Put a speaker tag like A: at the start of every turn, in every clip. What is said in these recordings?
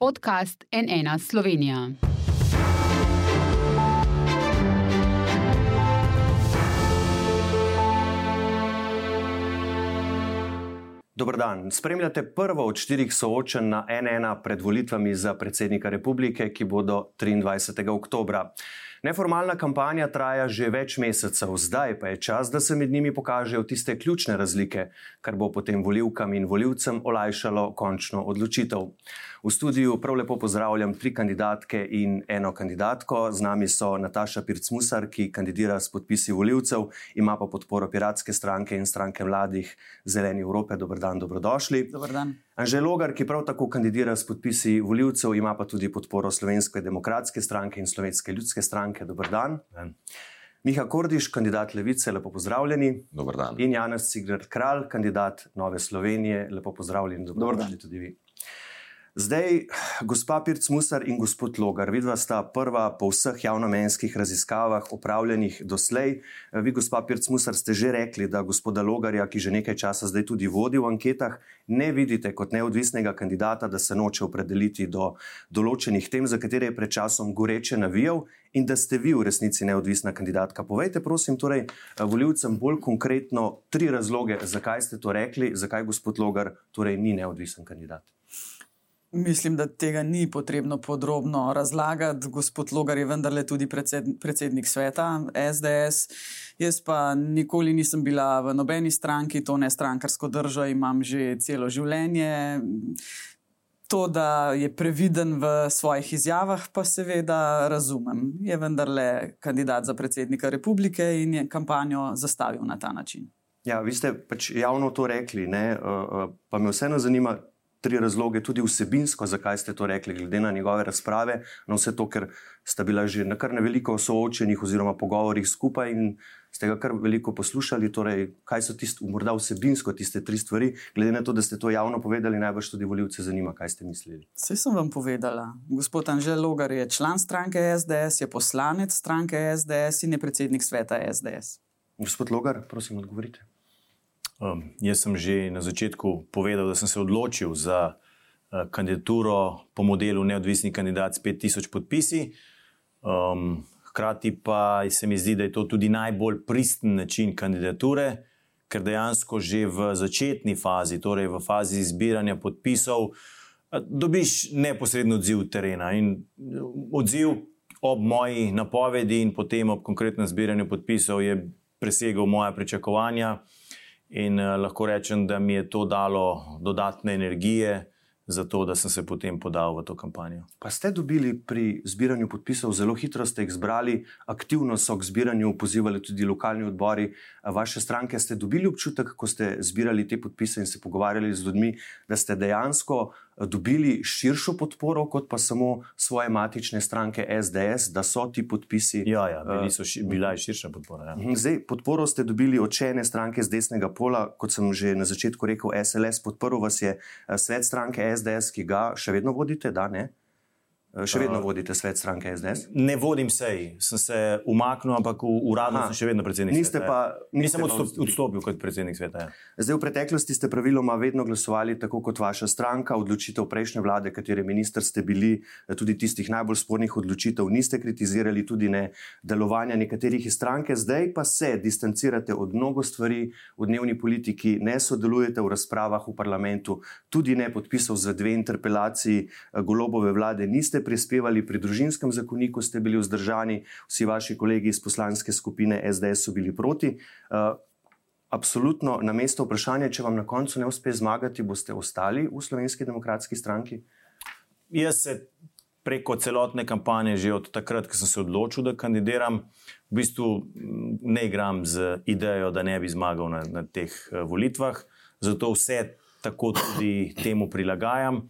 A: podcast NN Slovenija.
B: Dobro dan. Spremljate prvo od štirih soočenj na NN pred volitvami za predsednika republike, ki bodo 23. oktobra. Neformalna kampanja traja že več mesecev, zdaj pa je čas, da se med njimi pokažejo tiste ključne razlike, kar bo potem voljivkam in voljivcem olajšalo končno odločitev. V studiu prav lepo pozdravljam tri kandidatke in eno kandidatko. Z nami so Nataša Pircmusar, ki kandidira s podpisi voljivcev, ima pa podporo Piratske stranke in stranke mladih Zeleni Evrope. Dobr dan, dobrodošli.
C: Dobar dan.
B: Anže Logar, ki prav tako kandidira s podpisi voljivcev, ima pa tudi podporo Slovenske demokratske stranke in Slovenske ljudske stranke. Dobr dan.
D: Dan.
B: Miha Kordiš, kandidat Levice, lepo pozdravljeni.
D: Dan.
B: In Janez Cigler Kralj, kandidat Nove Slovenije, lepo pozdravljeni. Dobrodošli tudi vi. Zdaj, gospa Pirc Musar in gospod Logar, vidva sta prva po vseh javnomenskih raziskavah opravljenih doslej. Vi, gospa Pirc Musar, ste že rekli, da gospoda Logarja, ki že nekaj časa zdaj tudi vodi v anketah, ne vidite kot neodvisnega kandidata, da se noče opredeliti do določenih tem, za katere je pred časom goreče navijal in da ste vi v resnici neodvisna kandidatka. Povejte, prosim, torej voljivcem bolj konkretno tri razloge, zakaj ste to rekli, zakaj gospod Logar torej ni neodvisen kandidat.
C: Mislim, da tega ni potrebno podrobno razlagati. Gospod Logar je vendarle tudi predsed, predsednik sveta SDS. Jaz pa nikoli nisem bila v nobeni stranki, to ne strankarsko držo, imam že celo življenje. To, da je previden v svojih izjavah, pa seveda razumem. Je vendarle kandidat za predsednika republike in je kampanjo zastavil na ta način.
B: Ja, vi ste pač javno to rekli, ne? pa me vseeno zanima, tri razloge, tudi vsebinsko, zakaj ste to rekli, glede na njegove razprave, na vse to, ker sta bila že na kar neveliko soočenih oziroma pogovorih skupaj in ste ga kar veliko poslušali. Torej, kaj so tiste, morda vsebinsko tiste tri stvari, glede na to, da ste to javno povedali, najbrž tudi voljivce zanima, kaj ste mislili.
C: Vse sem vam povedala. Gospod Anžel Logar je član stranke SDS, je poslanec stranke SDS in je predsednik sveta SDS.
B: Gospod Logar, prosim, odgovorite.
D: Um, jaz sem že na začetku povedal, da sem se odločil za uh, kandidaturo po modelu neodvisni kandidat s 5000 podpisi. Um, hkrati pa se mi zdi, da je to tudi najbolj pristen način kandidature, ker dejansko že v začetni fazi, torej v fazi zbiranja podpisov, uh, dobiš neposredno odziv terena in odziv ob moji napovedi in potem ob konkretnem zbiranju podpisov je presegel moja pričakovanja. In uh, lahko rečem, da mi je to dalo dodatne energije, zato da sem se potem podal v to kampanjo.
B: Pa ste dobili pri zbiranju podpisov, zelo hitro ste jih zbrali, aktivno so k zbiranju pozivali tudi lokalni odbori vaše stranke. Ste dobili občutek, ko ste zbirali te podpise in se pogovarjali z ljudmi, da ste dejansko dobili širšo podporo, kot pa samo svoje matične stranke SDS, da so ti podpisi.
D: Ja, ja bili so ši, bila je širša podpora. Ja.
B: Zdaj, podporo ste dobili od ene stranke z desnega pola, kot sem že na začetku rekel, SLS. Podprl vas je svet stranke SDS, ki ga še vedno vodite, da ne? Še vedno uh, vodite svet stranke SDS?
D: Ne vodim sej, sem se umaknil, ampak uradno sem še vedno predsednik
B: niste
D: sveta.
B: Pa,
D: ja. Nisem odstop, odstopil kot predsednik sveta. Ja.
B: Zdaj, v preteklosti ste praviloma vedno glasovali tako kot vaša stranka. Odločitev prejšnje vlade, katere minister ste bili, tudi tistih najbolj spornih odločitev, niste kritizirali, tudi ne delovanja nekaterih iz stranke. Zdaj pa se distancirate od mnogo stvari v dnevni politiki, ne sodelujete v razpravah v parlamentu, tudi ne podpisal za dve interpelaciji golobove vlade. Niste prispevali pri družinskem zakoniku, ste bili vzdržani, vsi vaši kolegi iz poslanske skupine SDS so bili proti. Uh, absolutno na mesto vprašanja, če vam na koncu ne uspe zmagati, boste ostali v Slovenski demokratski stranki?
D: Jaz se preko celotne kampanje, že od takrat, ko sem se odločil, da kandidiram, v bistvu ne igram z idejo, da ne bi zmagal na, na teh volitvah. Zato vse tako tudi temu prilagajam.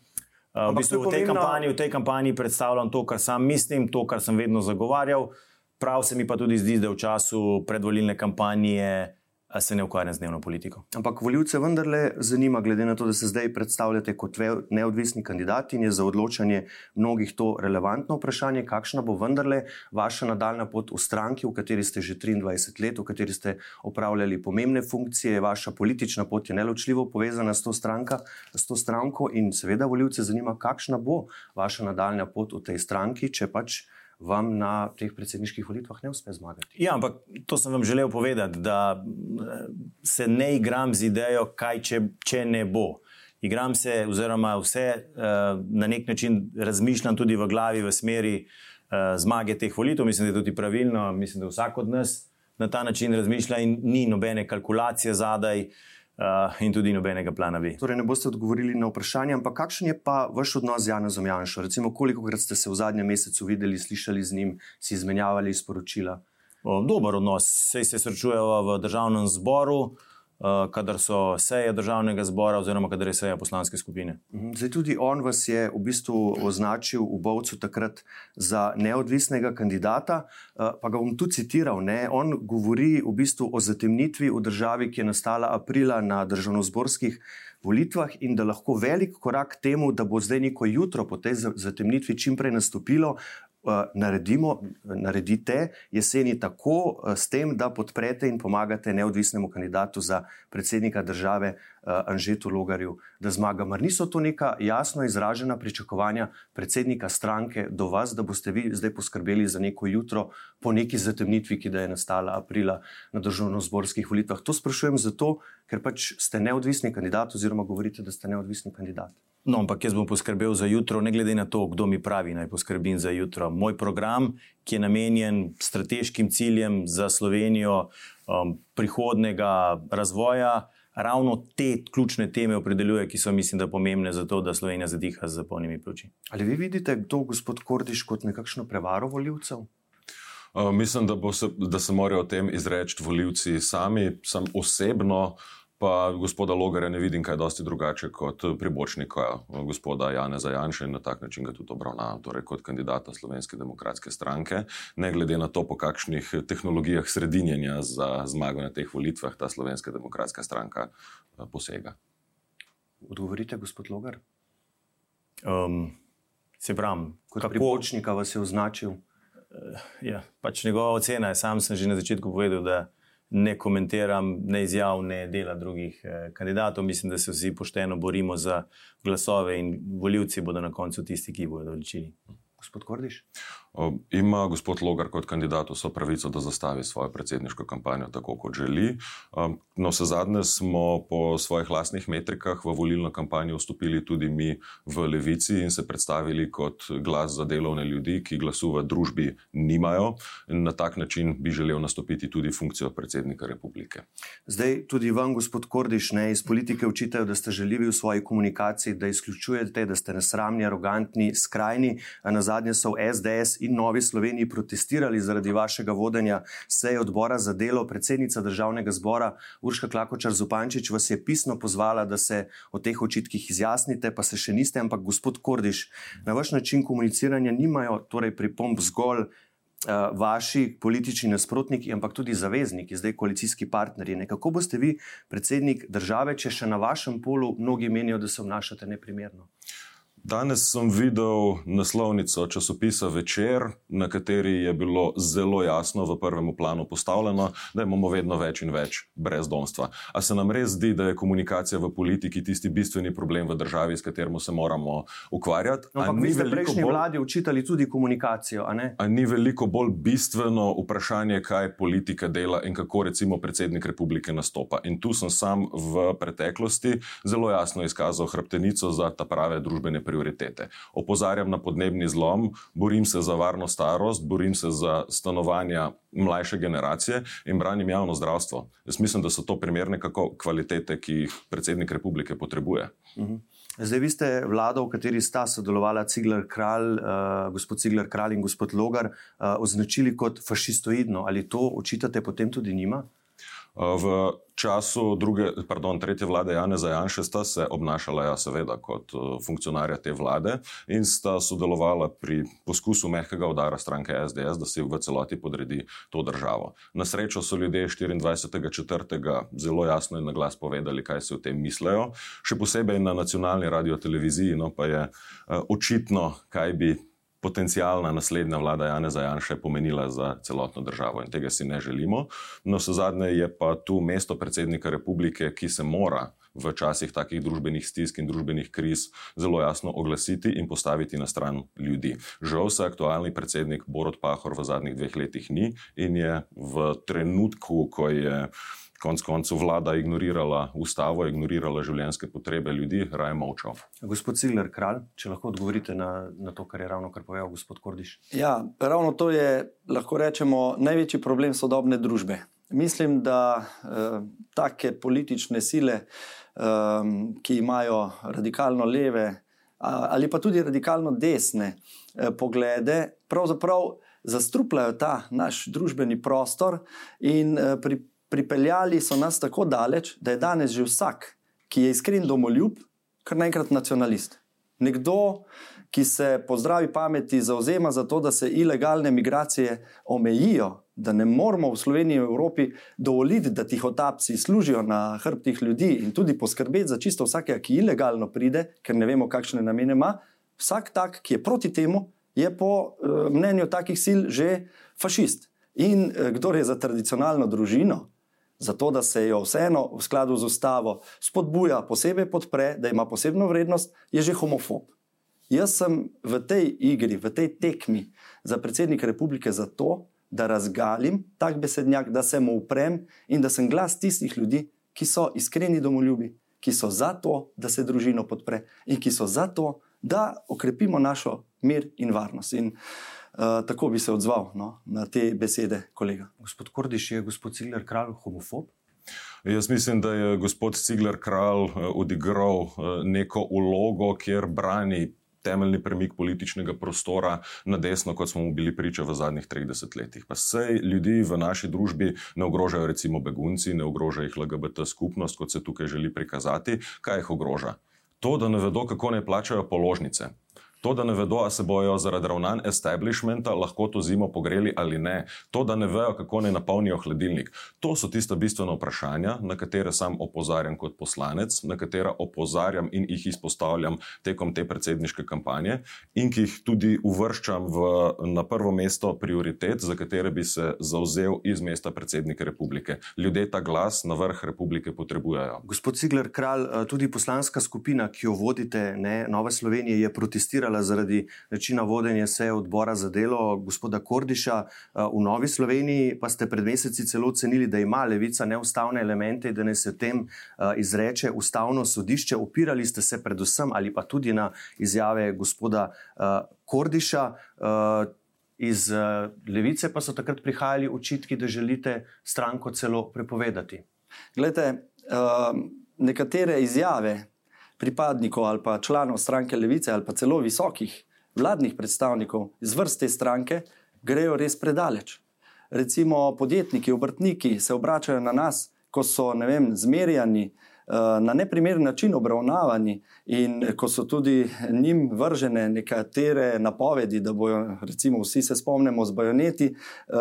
D: Uh, v, bistvu v, tej kampanji, v tej kampanji predstavljam to, kar sam mislim, to, kar sem vedno zagovarjal. Prav se mi pa tudi zdi, da v času predvolilne kampanje se ne ukvarjam z dnevno politiko.
B: Ampak voljivce vendarle zanima, glede na to, da se zdaj predstavljate kot neodvisni kandidat in je za odločanje mnogih to relevantno vprašanje, kakšna bo vendarle vaša nadaljna pot v stranki, v kateri ste že 23 let, v kateri ste opravljali pomembne funkcije, vaša politična pot je neločljivo povezana s to, stranka, s to stranko in seveda voljivce zanima, kakšna bo vaša nadaljna pot v tej stranki, če pač vam na teh predsedniških volitvah ne uspe zmagati.
D: Ja, ampak to sem vam želel povedati, da eh, se ne igram z idejo, kaj če, če ne bo. Igram se, oziroma vse uh, na nek način razmišljam tudi v glavi, v smeri uh, zmage teh volitev. Mislim, da je tudi pravilno, mislim, da vsak od nas na ta način razmišlja in ni nobene kalkulacije zadaj. Uh, uh, in tudi nobenega plana B.
B: Torej, ne boste odgovorili na vprašanje, ampak kakšen je pa vaš odnos z Janom Janšo? Recimo, koliko krat ste se v zadnjem mesecu videli, slišali z njim, si izmenjavali sporočila?
D: O, dober odnos, sej se srečujejo v državnem zboru. Eh, kadar so seje državnega zbora, oziroma kadar je seja poslanske skupine.
B: Mhm. Zdaj, tudi on vas je v bistvu označil v Bovcu takrat za neodvisnega kandidata. Eh, pa ga bom tu citiral. Ne? On govori v bistvu o zatemnitvi v državi, ki je nastala aprila na državno-zborskih volitvah in da lahko velik korak k temu, da bo zdaj neko jutro po tej zatemnitvi čimprej nastopilo, Eh, naredimo, naredite jeseni tako, eh, s tem, da podprete in pomagate neodvisnemu kandidatu za predsednika države, eh, Anžetu Logarju, da zmaga. Mar niso to neka jasno izražena pričakovanja predsednika stranke do vas, da boste vi zdaj poskrbeli za neko jutro po neki zatemnitvi, ki je nastala aprila na državno-zborskih volitvah? To sprašujem zato, ker pač ste neodvisni kandidat, oziroma govorite, da ste neodvisni kandidat.
D: No, ampak jaz bom poskrbel za jutro, ne glede na to, kdo mi pravi, naj poskrbim za jutro. Moj program, ki je namenjen strateškim ciljem za Slovenijo um, prihodnega razvoja, ravno te ključne teme opredeljuje, ki so, mislim, da pomembne za to, da Slovenija zadiha z polnimi pljuči.
B: Ali vi vidite to, gospod Kordiš, kot nekakšno prevaro voljivcev?
E: Uh, mislim, da, se, da se morajo o tem izreči voljivci sami. Sam osebno pa gospoda Logarja ne vidim kaj dosti drugače kot pribočnika gospoda Jana Zajanša in na tak način ga tudi obravnavam, torej kot kandidata Slovenske demokratske stranke, ne glede na to, po kakšnih tehnologijah sredinjenja za zmago na teh volitvah ta Slovenska demokratska stranka eh, posega.
B: Odgovorite, gospod Logar?
D: Um, se pravi,
B: kot kako... pribočnika vas je označil? Uh,
D: ja, pač njegova ocena je, sam sem že na začetku povedal, da ne komentiram, ne izjav, ne dela drugih eh, kandidatov. Mislim, da se vsi pošteno borimo za glasove in voljivci bodo na koncu tisti, ki bodo odločili.
B: Gospod Kordiš?
E: Ima gospod Logar kot kandidat vso pravico, da zastavi svojo predsedniško kampanjo tako, kot želi. Na vse zadnje smo po svojih lastnih metrikah v volilno kampanjo vstopili tudi mi v Levici in se predstavili kot glas za delovne ljudi, ki glasu v družbi nimajo. Na tak način bi želel nastopiti tudi funkcijo predsednika republike.
B: Zdaj tudi vam, gospod Kordiš, ne iz politike učitajo, da ste želivi v svoji komunikaciji, da izključujete, da ste nesramni, arogantni, skrajni. Na zadnje so v SDS in Novi Sloveniji protestirali zaradi vašega vodenja seje odbora za delo. Predsednica državnega zbora Urška Klakočar Zupančič vas je pisno pozvala, da se o teh očitkih izjasnite, pa se še niste, ampak gospod Kordiš, na vaš način komuniciranja nimajo torej pripomb zgolj. Uh, vaši politični nasprotniki, ampak tudi zavezniki, zdaj koalicijski partnerji. Kako boste vi, predsednik države, če še na vašem polu mnogi menijo, da se obnašate neprimerno?
E: Danes sem videl naslovnico časopisa Večer, na kateri je bilo zelo jasno v prvem planu postavljeno, da imamo vedno več in več brezdomstva. A se nam res zdi, da je komunikacija v politiki tisti bistveni problem v državi, s katerim se moramo ukvarjati?
B: No, ampak vi ste prejšnji bolj... vladi učitali tudi komunikacijo. A,
E: a ni veliko bolj bistveno vprašanje, kaj politika dela in kako recimo predsednik republike nastopa. In tu sem sam v preteklosti zelo jasno izkazal hrbtenico za ta prave družbene prioritete. Opozarjam na podnebni zlom, borim se za varno starost, borim se za stanovanja mlajše generacije in branim javno zdravstvo. Jaz mislim, da so to primerne kvalitete, ki jih predsednik republike potrebuje.
B: Mhm. Zdaj, vi ste vlada, v kateri sta sodelovala Cigler Kralj, uh, gospod Cigler Kralj in gospod Logar, uh, označili kot fašistoidno. Ali to očitate potem tudi njima?
E: V času druge, pardon, tretje vlade Janeza Janša sta se obnašala, ja, seveda, kot funkcionarja te vlade in sta sodelovala pri poskusu mehkega udara stranke SDS, da se v celoti podredi to državo. Na srečo so ljudje 24.4. zelo jasno in na glas povedali, kaj se o tem mislijo, še posebej na nacionalni radio televiziji, no pa je očitno, kaj bi potencijalna naslednja vlada Janeza Janša pomenila za celotno državo in tega si ne želimo. No, so zadnje je pa tu mesto predsednika republike, ki se mora v časih takih družbenih stisk in družbenih kriz zelo jasno oglasiti in postaviti na stran ljudi. Žal se aktualni predsednik Borod Pahor v zadnjih dveh letih ni in je v trenutku, ko je konec koncev vlada ignorirala ustavo, ignorirala življenjske potrebe ljudi, raje molčal.
B: Gospod Cigler, kralj, če lahko odgovorite na, na to, kar je ravno kar povedal gospod Kordiš.
F: Ja, ravno to je, lahko rečemo, največji problem sodobne družbe. Mislim, da eh, take politične sile, eh, ki imajo radikalno leve ali pa tudi radikalno desne eh, poglede, pravzaprav zastrupljajo ta naš družbeni prostor in eh, pri, pripeljali so nas tako daleč, da je danes že vsak, ki je iskren domoljub, kar naenkrat nacionalist. Nekdo, ki se po zdravi pameti zauzema za to, da se ilegalne migracije omejijo, da ne moramo v Sloveniji in Evropi dovoliti, da tihotapci služijo na hrbtih ljudi in tudi poskrbeti za čisto vsakega, ki ilegalno pride, ker ne vemo, kakšne namene ima. Vsak tak, ki je proti temu, je po uh, mnenju takih sil že fašist. In uh, kdo je za tradicionalno družino, zato da se jo vseeno v skladu z ustavo spodbuja, posebej podpre, da ima posebno vrednost, je že homofob. Jaz sem v tej igri, v tej tekmi za predsednika republike zato, da razgalim tak besednjak, da se mu uprem in da sem glas tistih ljudi, ki so iskreni domoljubi, ki so za to, da se družino podpre in ki so za to, da okrepimo našo mir in varnost. In, uh, Eh, tako bi se odzval no, na te besede, kolega.
B: Gospod Kordiš, je gospod Cigler kralj homofob?
E: Jaz mislim, da je gospod Cigler kralj eh, odigral eh, neko ulogo, kjer brani temeljni premik političnega prostora na desno, kot smo mu bili priča v zadnjih 30 letih. Pa sej ljudi v naši družbi ne ogrožajo recimo begunci, ne ogrožajo jih LGBT skupnost, kot se tukaj želi prikazati. Kaj jih ogroža? To, da ne vedo, kako ne plačajo položnice. To, da ne vedo, ali se bojo zaradi ravnanj establishmenta lahko to zimo pogreli ali ne, to, da ne vejo, kako naj napolnijo hladilnik. To so tista bistvena vprašanja, na katere sam opozarjam kot poslanec, na katera opozarjam in jih izpostavljam tekom te predsedniške kampanje in ki jih tudi uvrščam v, na prvo mesto prioritet, za katere bi se zauzel iz mesta predsednika republike. Ljudje ta glas na vrh republike potrebujejo.
B: Gospod Cigler, kralj, eh, tudi poslanska skupina, ki jo vodite, ne, Nova Slovenija, je protestirala kritizirala zaradi načina vodenja seje odbora za delo gospoda Kordiša eh, v Novi Sloveniji, pa ste pred meseci celo ocenili, da ima levica neustavne elemente in da ne se tem eh, izreče ustavno sodišče. Opirali ste se predvsem ali pa tudi na izjave gospoda eh, Kordiša. Iz levice pa so takrat prihajali očitki, da želite stranko celo prepovedati.
F: Glede, nekatere izjave pripadnikov ali pa članov stranke Levice ali pa celo visokih vladnih predstavnikov iz vrste stranke grejo res predaleč. Recimo podjetniki, obrtniki se obračajo na nas, ko so vem, zmerjani, eh, na neprimeren način obravnavani in ko so tudi njim vržene nekatere napovedi, da bojo, recimo, vsi se spomnimo z bajoneti, eh,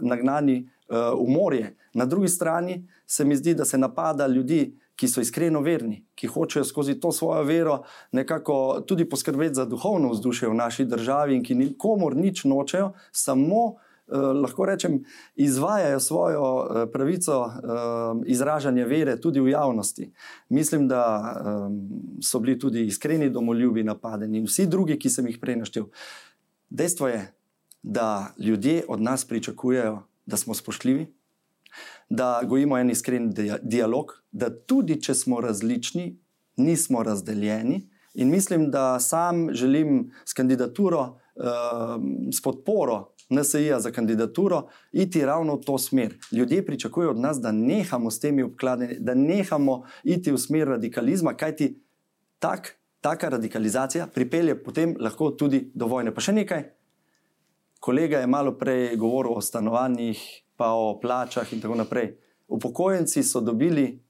F: nagnani eh, v morje. Na drugi strani se mi zdi, da se napada ljudi, ki so iskreno verni, ki hočejo skozi to svojo vero nekako tudi poskrbeti za duhovno vzdušje v naši državi in ki nikomor nič nočejo, samo eh, lahko rečem, izvajajo svojo eh, pravico eh, izražanja vere tudi v javnosti. Mislim, da eh, so bili tudi iskreni domoljubi napadeni in vsi drugi, ki sem jih prej naštel. Dejstvo je, da ljudje od nas pričakujejo, da smo spoštljivi da gojimo en iskren dialog, da tudi če smo različni, nismo razdeljeni. In mislim, da sam želim s kandidaturo, uh, s podporo NSA za kandidaturo, iti ravno v to smer. Ljudje pričakujejo od nas, da nehamo s temi obkladanji, da nehamo iti v smer radikalizma, kajti tak, taka radikalizacija pripelje potem lahko tudi do vojne. Pa še nekaj. Kolega je malo prej govoril o stanovanjih, pa o plačah in tako naprej. Upokojenci so dobili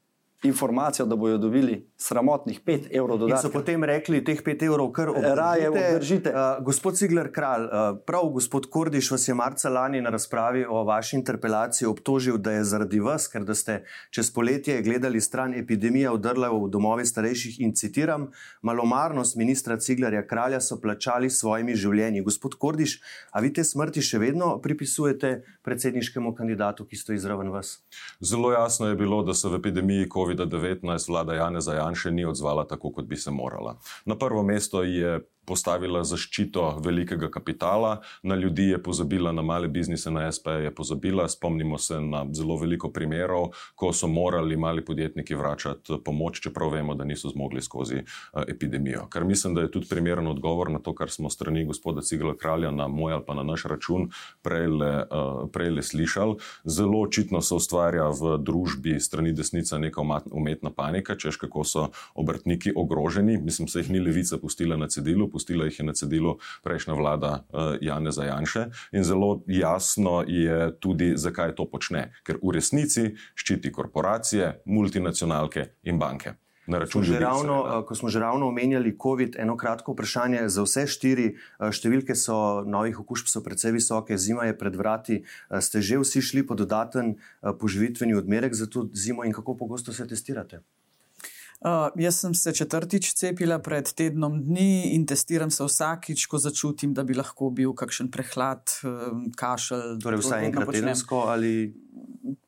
F: informacijo, da bodo dobili sramotnih 5 evrov
B: In so
F: dodatka.
B: potem rekli, teh 5 evrov kar
F: Raje obdržite.
B: Uh, gospod Cigler Kralj, uh, prav gospod Kordiš vas je marca lani na razpravi o vaši interpelaciji obtožil, da je zaradi vas, ker da ste čez poletje gledali stran epidemija vdrla v domove starejših in citiram, malomarnost ministra Ciglerja Kralja so plačali s svojimi življenji. Gospod Kordiš, a vi te smrti še vedno pripisujete predsedniškemu kandidatu, ki stoji zraven vas?
E: Zelo jasno je bilo, da se v epidemiji COVID-19 vlada Janeza Janše ni odzvala tako, kot bi se morala. Na prvo mesto je postavila zaščito velikega kapitala, na ljudi je pozabila, na male biznise, na SP je pozabila. Spomnimo se na zelo veliko primerov, ko so morali mali podjetniki vračati pomoč, čeprav vemo, da niso zmogli skozi uh, epidemijo. Kar mislim, da je tudi primeren odgovor na to, kar smo strani gospoda Cigla Kralja na moj ali pa na naš račun prejle, uh, prejle slišali. Zelo očitno se ustvarja v družbi strani desnica neka umetna panika, češ kako so obrtniki ogroženi. Mislim, se jih ni levica pustila na cedilu, pustila jih je na cedilu prejšnja vlada uh, Janeza Janše. In zelo jasno je tudi, zakaj to počne. Ker v resnici ščiti korporacije, multinacionalke in banke. Na račun ljudi,
B: uh, ko smo že ravno omenjali COVID, eno kratko vprašanje za vse štiri. uh, Številke so novih okužb so precej visoke, zima je pred vrati. Ste že vsi šli po dodaten poživitveni odmerek za to zimo in kako pogosto se testirate?
C: Uh, jaz sem se četrtič cepila pred tednom dni in testiram se vsakič, ko začutim, da bi lahko bil kakšen prehlad, um, kašelj.
B: Torej,
C: To
B: vsaj enkrat tedensko ali.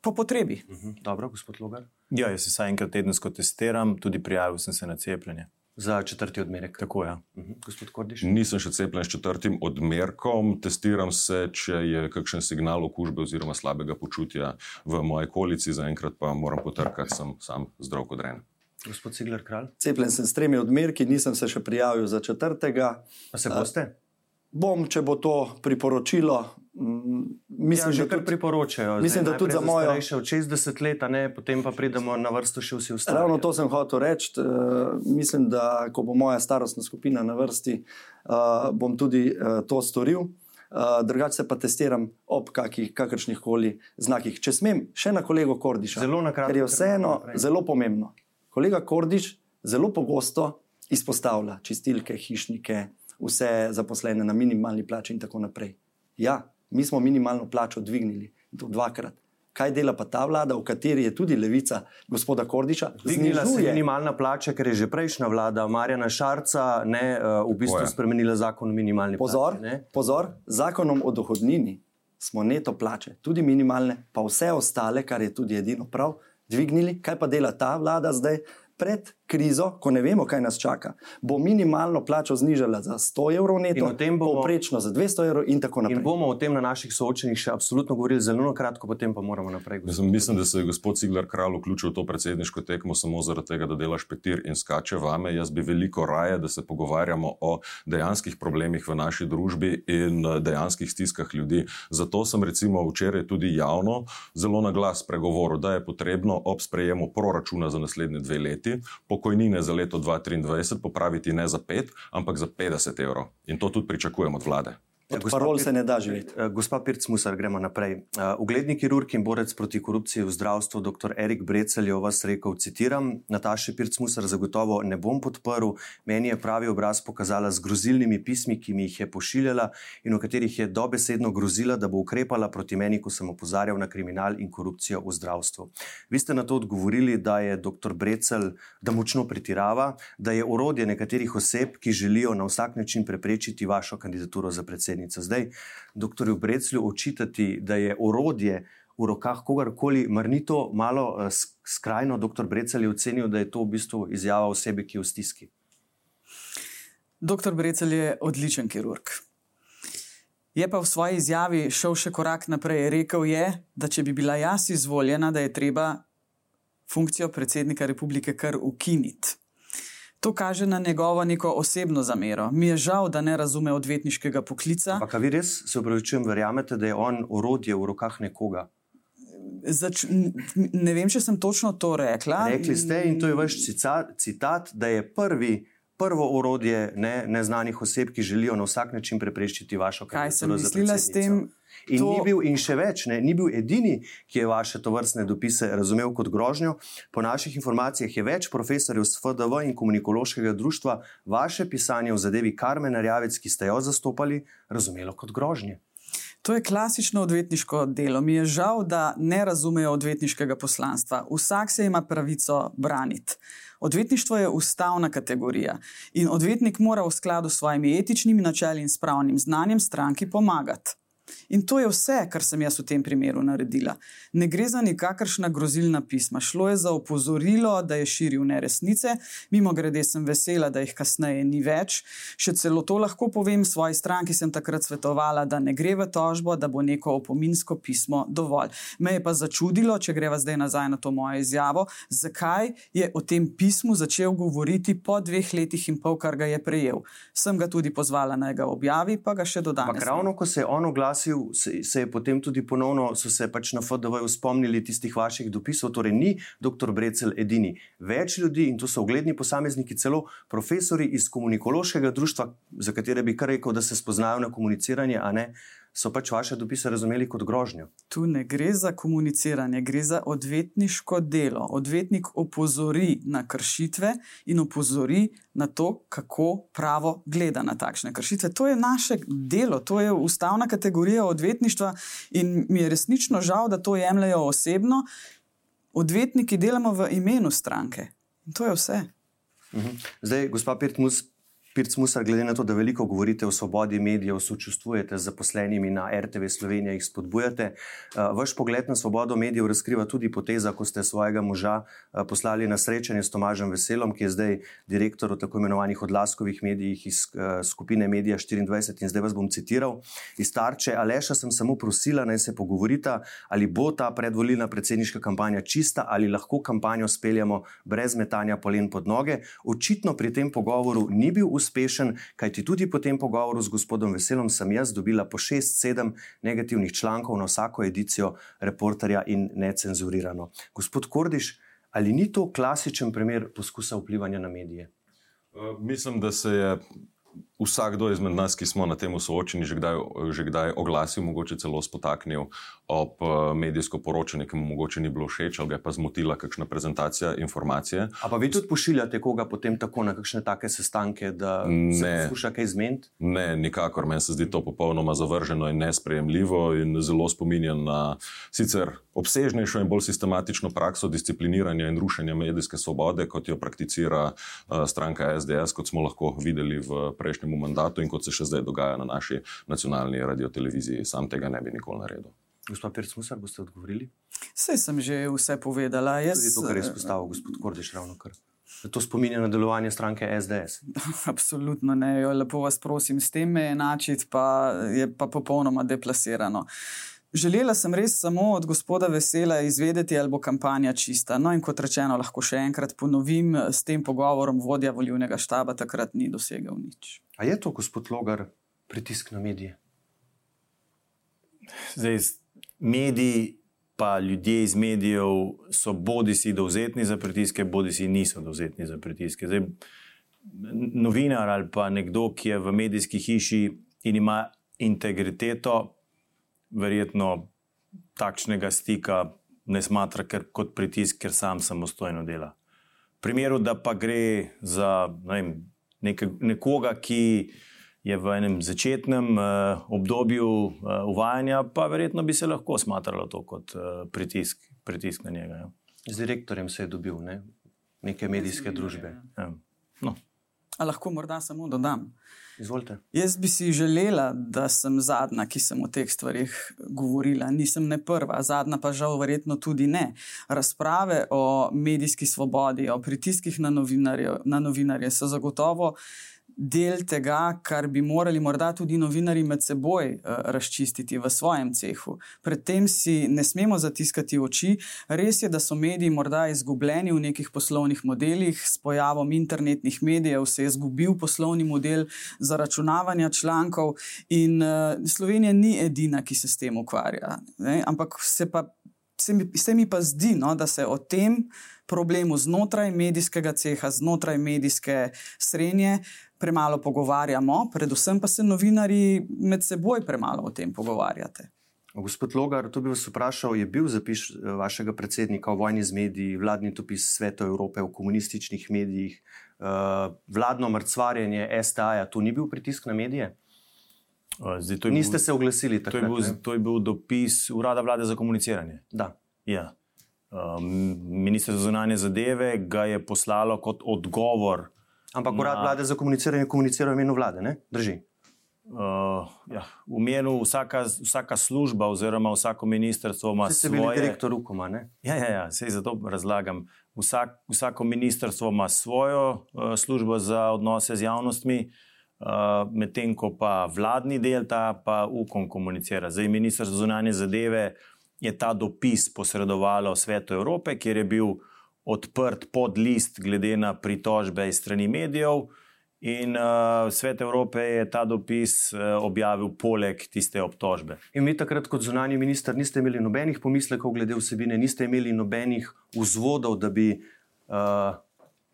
C: Po potrebi.
B: Uh -huh. Dobro, gospod Logar.
D: Ja, jaz se vsaj enkrat tedensko testiram, tudi prijavil sem se na cepljenje.
B: Za četrti odmerek.
D: Tako je. Ja.
B: Uh -huh. Gospod Kordiš.
E: Nisem še cepljen s četrtim odmerkom, testiram se, če je kakšen signal okužbe oziroma slabega počutja v moji okolici, zaenkrat pa moram potrkati, sem sam zdrav kot ren.
B: Gospod Cigler Kralj.
F: Cepljen sem s tremi odmerki, nisem se še prijavil za četrtega.
B: Pa se boste?
F: Bom, če bo to priporočilo. mm, Mislim,
B: ja, že kar
F: tudi-
B: priporočajo.
F: mislim,
B: Zdaj,
F: da tudi za mojo-
B: Starejše od 60 let, ne, potem pa pridemo na vrsto še vsi ostali.
F: Ravno to sem hotel reči. Uh, mislim, da ko bo moja starostna skupina na vrsti, uh, bom tudi uh, to storil. Uh, drugače se pa testiram ob kakih, kakršnih koli znakih. Če smem, še na kolego Kordiša.
B: Zelo na kratko,
F: Ker je vseeno zelo pomembno. Kolega Kordiš zelo pogosto izpostavlja čistilke, hišnike, vse zaposlene na minimalni plači in tako naprej. Ja, mi smo minimalno plačo dvignili in to dvakrat. Kaj dela pa ta vlada, v kateri je tudi levica gospoda Kordiša?
B: Dvignila se
F: Znižuje.
B: minimalna plača, ker je že prejšnja vlada Marjana Šarca ne, uh, v bistvu
E: je.
B: spremenila zakon o minimalni
F: Pozor,
B: plači. ne.
F: pozor, zakonom o dohodnini smo neto plače, tudi minimalne, pa vse ostale, kar je tudi edino prav, dvignili. Kaj pa dela ta vlada zdaj? Pred krizo, ko ne vemo, kaj nas čaka, bo minimalno plačo znižala za 100 evrov neto,
B: bomo-
F: povprečno za 200 evrov in tako naprej.
B: In bomo o tem na naših soočenjih še absolutno govorili zelo na kratko, potem pa moramo naprej. gospod
E: Mislim, mislim, da se je gospod Ciglar Kralj vključil v to predsedniško tekmo samo zaradi tega, da dela špetir in skače vame. Jaz bi veliko raje, da se pogovarjamo o dejanskih problemih v naši družbi in eh, dejanskih stiskah ljudi. Zato sem recimo včeraj tudi javno zelo na glas pregovoril, da je potrebno ob sprejemu proračuna za naslednje dve leti pokojnine za leto 2023 popraviti ne za 5, ampak za 50 evrov. In to tudi pričakujem od vlade.
F: Od
B: gospa
F: parol se ne da živeti.
B: Eh, Gospa Pirc Musar, gremo naprej. Eh, Ugledni kirurg in borec proti korupciji v zdravstvu, dr. Erik Brecel je o vas rekel, citiram, Nataša Pirc Musar zagotovo ne bom podprl, meni je pravi obraz pokazala z grozilnimi pismi, ki mi jih je pošiljala in v katerih je dobesedno grozila, da bo ukrepala proti meni, ko sem opozarjal na kriminal in korupcijo v zdravstvu. Vi ste na to odgovorili, da je dr. Brecel, da močno pretirava, da je orodje nekaterih oseb, ki želijo na vsak način preprečiti vašo kandidaturo za predsednico. Zdaj, dr. Breclju očitati, da je orodje v rokah kogarkoli, mar ni to malo eh, sk- skrajno, dr. Brecel je ocenil, da je to v bistvu izjava osebe, ki je v stiski.
C: Doktor Brecel je odličen kirurg. Je pa v svoji izjavi šel še korak naprej. Rekel je, da če bi bila jaz izvoljena, da je treba funkcijo predsednika republike kar ukiniti. To kaže na njegovo neko osebno zamero. Mi je žal, da ne razume odvetniškega poklica.
B: Ampak a vi res se upravičujem, verjamete, da je on orodje v rokah nekoga?
C: Zač, ne vem, če sem točno to rekla.
B: Rekli ste, in to je vaš citat, da je prvi prvo orodje ne, neznanih oseb, ki želijo na vsak način preprečiti vašo
C: Kaj sem mislila s tem?
B: In,
C: To-
B: bil, in še več, ne, ni bil edini, ki je vaše tovrstne dopise razumel kot grožnjo. Po naših informacijah je več profesorjev z FDV in komunikološkega društva vaše pisanje v zadevi Karmena Rjavec, ki ste jo zastopali, razumelo kot grožnje.
C: To je klasično odvetniško delo. Mi je žal, da ne razumejo odvetniškega poslanstva. Vsak se ima pravico braniti. Odvetništvo je ustavna kategorija in odvetnik mora v skladu s svojimi etičnimi načeli in spravnim znanjem stranki pomagati. In to je vse, kar sem jaz v tem primeru naredila. Ne gre za nikakršna grozilna pisma, šlo je za opozorilo, da je širil neresnice. Mimo grede sem vesela, da jih kasneje ni več. Še celo to lahko povem, svoji stranki sem takrat svetovala, da ne gre v tožbo, da bo neko opominsko pismo dovolj. Me je pa začudilo, če greva zdaj nazaj na to mojo izjavo, zakaj je o tem pismu začel govoriti po dveh letih in pol, kar ga je prejel. Sem ga tudi pozvala naj ga objavi, pa ga še do danes.
B: Ampak
C: ne.
B: ravno ko se je on oglasil, se, se je potem tudi ponovno, so se pač na FDV spomnili tistih vaših dopisov. Torej, ni dr. Brecel edini. Več ljudi, in to so ugledni posamezniki, celo profesori iz komunikološkega društva, za katere bi kar rekel, da se spoznajo na komuniciranje, a ne, so pač vaše dopise razumeli kot grožnjo.
C: Tu ne gre za komuniciranje, gre za odvetniško delo. Odvetnik opozori na kršitve in opozori na to, kako pravo gleda na takšne kršitve. To je naše delo, to je ustavna kategorija odvetništva in mi je resnično žal, da to jemljajo osebno. Odvetniki delamo v imenu stranke. In to je vse.
B: Mhm. Zdaj, gospa Pirtmus. Pircmusar, glede na to, da veliko govorite o svobodi medijev, sočustvujete z zaposlenimi na RTV Slovenija, jih spodbujate. Uh, vaš pogled na svobodo medijev razkriva tudi poteza, ko ste svojega moža uh, poslali na srečanje s Tomažem Veselom, ki je zdaj direktor v tako imenovanih odlaskovih medijih iz uh, skupine Medija 24. In zdaj vas bom citiral iz tarče. Aleša sem samo prosila, naj se pogovorita, ali bo ta predvolilna predsedniška kampanja čista, ali lahko kampanjo speljamo brez metanja polen pod noge. Očitno pri tem pogovoru ni bil uspešen, kajti tudi po tem pogovoru z gospodom Veselom sem jaz dobila po 6-7 negativnih člankov na vsako edicijo reporterja in necenzurirano. Gospod Kordiš, ali ni to klasičen primer poskusa vplivanja na medije?
E: Uh, mislim, da se je vsakdo izmed nas, ki smo na tem soočeni, že kdaj, že kdaj oglasil, mogoče celo spotaknil ob uh, medijsko poročanje, ki mu mogoče ni bilo všeč ali ga je pa zmotila kakšna prezentacija informacije.
B: A pa vi tudi pošiljate koga potem tako na kakšne take sestanke, da se
E: Ne.
B: poskuša kaj zmeniti?
E: Ne, nikakor. Meni se zdi to popolnoma zavrženo in nesprejemljivo in zelo spominja na sicer obsežnejšo in bolj sistematično prakso discipliniranja in rušenja medijske svobode, kot jo prakticira uh, stranka SDS, kot smo lahko videli v prejšnjem mandatu in kot se še zdaj dogaja na naši nacionalni radioteleviziji. Sam tega ne bi nikoli naredil.
B: Gospod Pircmusar, boste odgovorili?
C: Vse sem že vse povedala. Jaz,
B: Tudi to, kar je izpostavil gospod Kordiš ravno kar. To spominja na delovanje stranke SDS.
C: Absolutno ne, jo, lepo vas prosim, s tem enačiti pa je pa popolnoma deplasirano. Želela sem res samo od gospoda Vesela izvedeti, ali bo kampanja čista. No, in kot rečeno, lahko še enkrat ponovim, s tem pogovorom vodja volivnega štaba takrat ni dosegel nič.
B: A je to, gospod Logar, pritisk na medije?
D: Zdaj, mediji, pa ljudje iz medijev so bodi si dovzetni za pritiske, bodi si niso dovzetni za pritiske. Zdaj, novinar ali pa nekdo, ki je v medijski hiši in ima integriteto, verjetno takšnega stika ne smatra ker, kot pritisk, ker sam samostojno dela. V primeru, da pa gre za vem, neke, nekoga, ki je v enem začetnem uh, obdobju uh, uvajanja, pa verjetno bi se lahko smatralo to kot uh, pritisk, pritisk na njega. Ja.
B: Z direktorjem se je dobil, ne? neke medijske družbe.
D: Ja. No.
C: A lahko morda samo dodam.
B: Izvolite.
C: Jaz bi si želela, da sem zadnja, ki sem o teh stvarih govorila. Nisem ne prva, zadnja pa žal verjetno tudi ne. Razprave o medijski svobodi, o pritiskih na novinarje, na novinarje so zagotovo del tega, kar bi morali morda tudi novinari med seboj uh, razčistiti v svojem cehu. Predtem si ne smemo zatiskati oči. Res je, da so mediji morda izgubljeni v nekih poslovnih modelih, s pojavom internetnih medijev se je izgubil poslovni model zaračunavanja člankov, in uh, Slovenija ni edina, ki se s tem ukvarja. Ne? Ampak se pa se mi, se mi pa zdi, no, da se o tem problemu znotraj medijskega ceha, znotraj medijske srednje premalo pogovarjamo, predvsem pa se novinari med seboj premalo o tem pogovarjate.
B: Gospod Logar, tu bi vas vprašal, je bil zapis eh, vašega predsednika o vojni z mediji, vladni topis Sveta Evrope v komunističnih medijih, uh, vladno mrcvarjenje STA-ja, tu ni bil pritisk na medije? Zdaj, Niste bil, se oglasili tako?
D: To, to je bil dopis Urada vlade za komuniciranje.
B: Da.
D: Ja. Um, Ministrstvo za zunanje zadeve ga je poslalo kot odgovor.
B: Ampak urad vlade za komuniciranje komunicira v imenu vlade, ne? drži.
D: Uh, ja, v imenu vsaka, vsaka služba, oziroma vsako ministrstvo ima svoje.
B: Ste bili direktor Ukoma, ne?
D: Ja, ja, ja se zato razlagam. Vsak, vsako ministrstvo ima svojo uh, službo za odnose z javnostmi, uh, medtem ko pa vladni del ta pa Ukom komunicira. Zdaj, ministrstvo zunanje zadeve je ta dopis posredovalo Svetu Evrope, kjer je bil odprt podlist glede na pritožbe iz strani medijev. In uh, Svet Evrope je ta dopis uh, objavil poleg tiste obtožbe.
B: In vi takrat, kot zunani minister, niste imeli nobenih pomislekov glede vsebine, niste imeli nobenih vzvodov, da bi uh,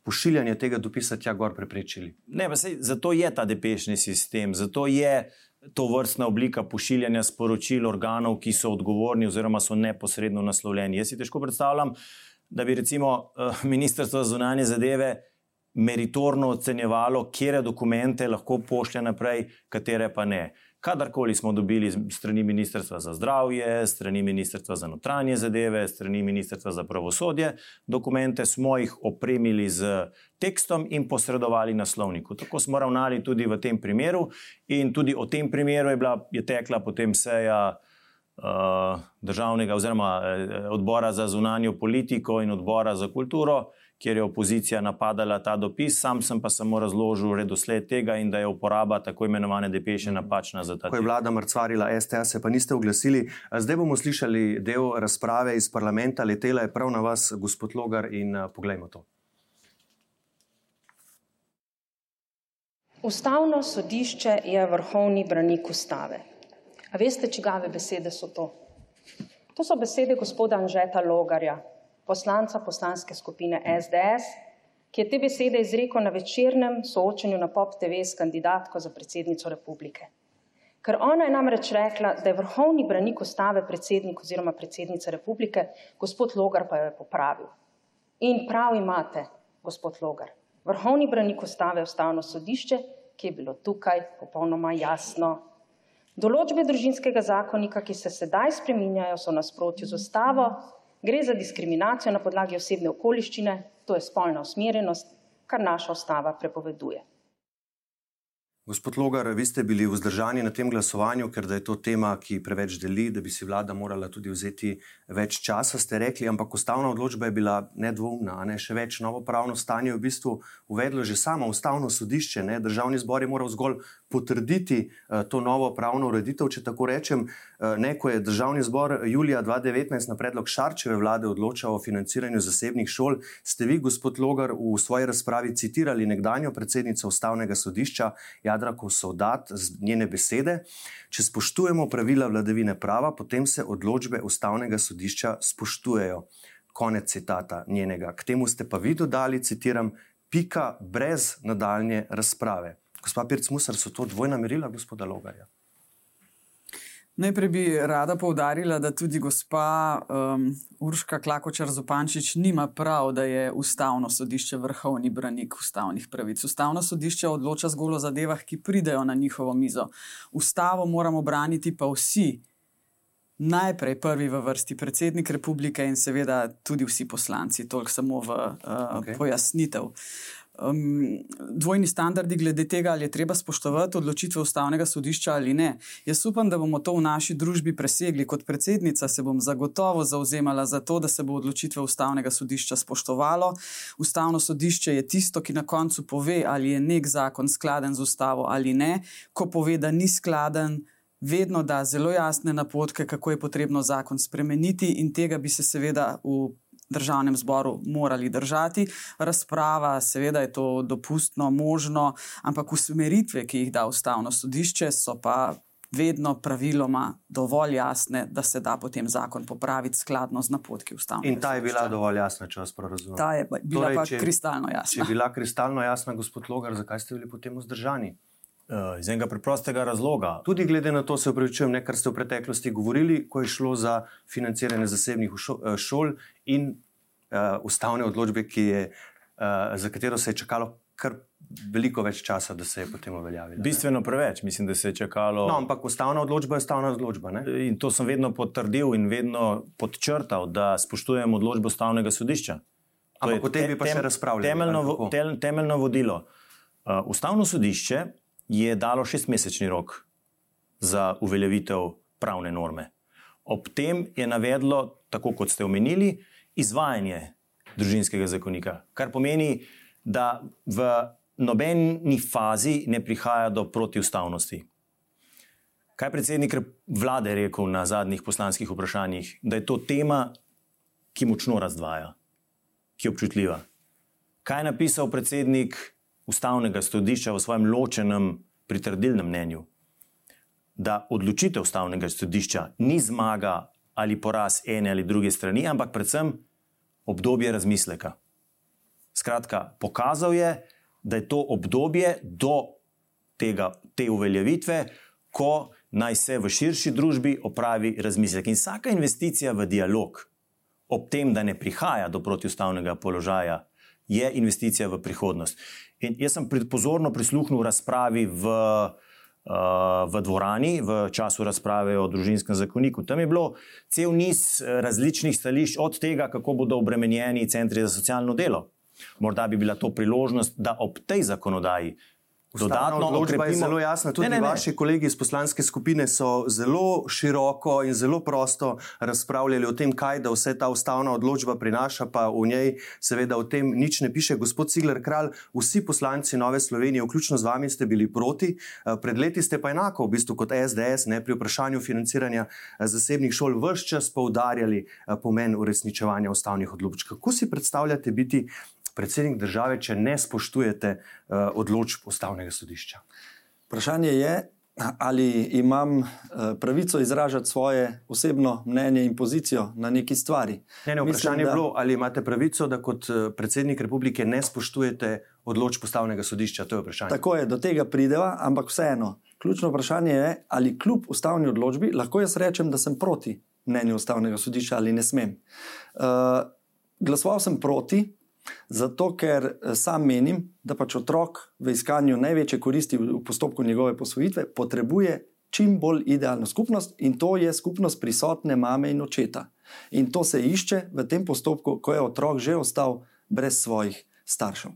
B: pošiljanje tega dopisa tja gor preprečili.
D: Ne, pa sej, zato je ta depešni sistem, zato je to vrstna oblika pošiljanja sporočil organov, ki so odgovorni oziroma so neposredno naslovljeni. Jaz si težko predstavljam, da bi recimo uh, Ministrstvo za zunanje zadeve meritorno ocenjevalo, kere dokumente lahko pošlje naprej, katere pa ne. Kadarkoli smo dobili strani Ministrstva za zdravje, strani Ministrstva za notranje zadeve, strani Ministrstva za pravosodje, dokumente smo jih opremili z tekstom in posredovali naslovniku. Tako smo ravnali tudi v tem primeru, in tudi o tem primeru je, bila, je tekla potem seja državnega oziroma uh, odbora za zunanjo politiko in odbora za kulturo kjer je opozicija napadala ta dopis, sam sem pa samo razložil redosled tega in da je uporaba tako imenovane depeše napačna za ta
B: dopis. Ko je vlada mrcvarila STA, se pa niste oglasili. Zdaj bomo slišali del razprave iz parlamenta, letela je prav na vas, gospod Logar, in poglejmo to.
G: Ustavno sodišče je vrhovni branik ustave. A veste, čigave besede so to? To so besede gospoda Anžeta Logarja, poslanca poslanske skupine SDS, ki je te besede izrekel na večernem soočenju na Pop TV s kandidatko za predsednico republike. Ker ona je namreč rekla, da je vrhovni branik ustave predsednik oziroma predsednica republike, gospod Logar pa jo je popravil. In prav imate, gospod Logar, vrhovni branik ustave je ustavno sodišče, ki je bilo tukaj popolnoma jasno. Določbe družinskega zakonika, ki se sedaj spreminjajo, so nasprotju z ustavo, Gre za diskriminacijo na podlagi osebne okoliščine, to je spolna usmerjenost, kar naša ustava prepoveduje.
B: Gospod Logar, vi ste bili vzdržani na tem glasovanju, ker je to tema, ki preveč deli, da bi si vlada morala tudi vzeti več časa, ste rekli, ampak ustavna odločba je bila nedvoumna. Ne? Še več novo pravno stanje je v bistvu uvedlo že samo ustavno sodišče. Ne? Državni zbor je moral zgolj potrditi uh, to novo pravno ureditev, če tako rečem. Ne, ko je državni zbor julija 2019 na predlog Šarčeve vlade odločal o financiranju zasebnih šol, ste vi, gospod Logar, v svoji razpravi citirali nekdanjo predsednico ustavnega sodišča. Jadra Kosovdat z njene besede: Če spoštujemo pravila vladavine prava, potem se odločbe ustavnega sodišča spoštujejo. Konec citata njenega. K temu ste pa vi dodali, citiram, pika brez nadaljne razprave. Gospa Pirc Musar, so to dvojna merila gospoda Logarja?
C: Najprej bi rada povdarila, da tudi gospa um, Urška Klakočar Zopančič nima prav, da je ustavno sodišče vrhovni branik ustavnih pravic. Ustavno sodišče odloča zgolj o zadevah, ki pridejo na njihovo mizo. Ustavo moramo braniti pa vsi. Najprej prvi v vrsti predsednik republike in seveda tudi vsi poslanci, toliko samo v uh, okay. pojasnitev. Um, dvojni standardi glede tega, ali je treba spoštovati odločitve ustavnega sodišča ali ne. Jaz upam, da bomo to v naši družbi presegli. Kot predsednica se bom zagotovo zauzemala za to, da se bo odločitve ustavnega sodišča spoštovalo. Ustavno sodišče je tisto, ki na koncu pove, ali je nek zakon skladen z ustavo ali ne. Ko pove, da ni skladen. Vedno da zelo jasne napotke, kako je potrebno zakon spremeniti, in tega bi se seveda v državnem zboru morali držati. Razprava, seveda je to dopustno, možno, ampak usmeritve, ki jih da ustavno sodišče, so pa vedno praviloma dovolj jasne, da se da potem zakon popraviti skladno z napotki ustavnega.
B: In ta je bila dovolj jasna, če vas prav razumem.
C: Ta je bila
B: Torej,
C: pa
B: če-
C: kristalno
B: Če
C: jasna.
B: je bila kristalno jasna, gospod Logar, zakaj ste bili potem vzdržani?
D: Uh, iz enega preprostega razloga.
B: Tudi glede na to, se upravičujem, ne, kar ste v preteklosti govorili, ko je šlo za financiranje zasebnih eh, šol in uh, ustavne odločbe, je, uh, za katero se je čakalo kar veliko več časa, da se je potem uveljavila. ne?
D: Bistveno preveč, mislim, da se je čakalo.
B: No, ampak ustavna odločba je ustavna odločba. Ne?
D: In to sem vedno potrdil in vedno podčrtal, da spoštujem odločbo ustavnega sodišča. To
B: Ampak o tem bi pa še razpravljali,
D: Temeljno, vo- tel, temeljno vodilo. Uh, ustavno sodišče je dalo šestmesečni rok za uveljavitev pravne norme. Ob tem je navedlo, tako kot ste omenili, izvajanje družinskega zakonika, kar pomeni, da v nobeni fazi ne prihaja do protiustavnosti. Kaj je predsednik vlade rekel na zadnjih poslanskih vprašanjih? Da je to tema, ki močno razdvaja, ki je občutljiva. Kaj je napisal predsednik ustavnega sodišča v svojem ločenem pritrdilnem mnenju? Da odločitev ustavnega sodišča ni zmaga ali poraz ene ali druge strani, ampak predvsem obdobje razmisleka. Skratka, pokazal je, da je to obdobje do tega, te uveljavitve, ko naj se v širši družbi opravi razmislek. In vsaka investicija v dialog, ob tem, da ne prihaja do protiustavnega položaja, je investicija v prihodnost. In jaz sem pozorno prisluhnil razpravi v, uh, v dvorani, v času razprave o družinskem zakoniku. Tam je bilo cel niz eh, različnih stališč, od tega, kako bodo obremenjeni centri za socialno delo. Morda bi bila to priložnost, da ob tej zakonodaji
B: Ustavna
D: dodatno
B: odločba je
D: okrepimo-
B: zelo jasna. Tudi
D: Ne, ne, ne.
B: vaši kolegi iz poslanske skupine so zelo široko in zelo prosto razpravljali o tem, kaj da vse ta ustavna odločba prinaša, pa v njej seveda o tem nič ne piše. Gospod Cigler Kralj, vsi poslanci Nove Slovenije, vključno z vami, ste bili proti. Eh, Pred leti ste pa enako, v bistvu kot SDS, ne, pri vprašanju financiranja eh, zasebnih šol, vse čas poudarjali eh, pomen uresničevanja ustavnih odločb. Kako si predstavljate biti predsednik države, če ne spoštujete uh, odločb ustavnega sodišča?
F: Vprašanje je, ali imam eh, pravico izražati svoje osebno mnenje in pozicijo na neki stvari.
B: Ne, ne,
F: Mislim,
B: vprašanje je
F: da-
B: bilo, ali imate pravico, da kot eh, predsednik republike ne spoštujete odločb ustavnega sodišča. To je vprašanje.
F: Tako je, do tega prideva, ampak vseeno. Ključno vprašanje je, ali kljub ustavni odločbi lahko jaz rečem, da sem proti mnenju ustavnega sodišča ali ne smem. Uh, glasoval sem proti, zato ker eh, sam menim, da pač otrok v iskanju največje koristi v postopku njegove posvojitve potrebuje čim bolj idealno skupnost in to je skupnost prisotne mame in očeta. In to se išče v tem postopku, ko je otrok že ostal brez svojih staršev.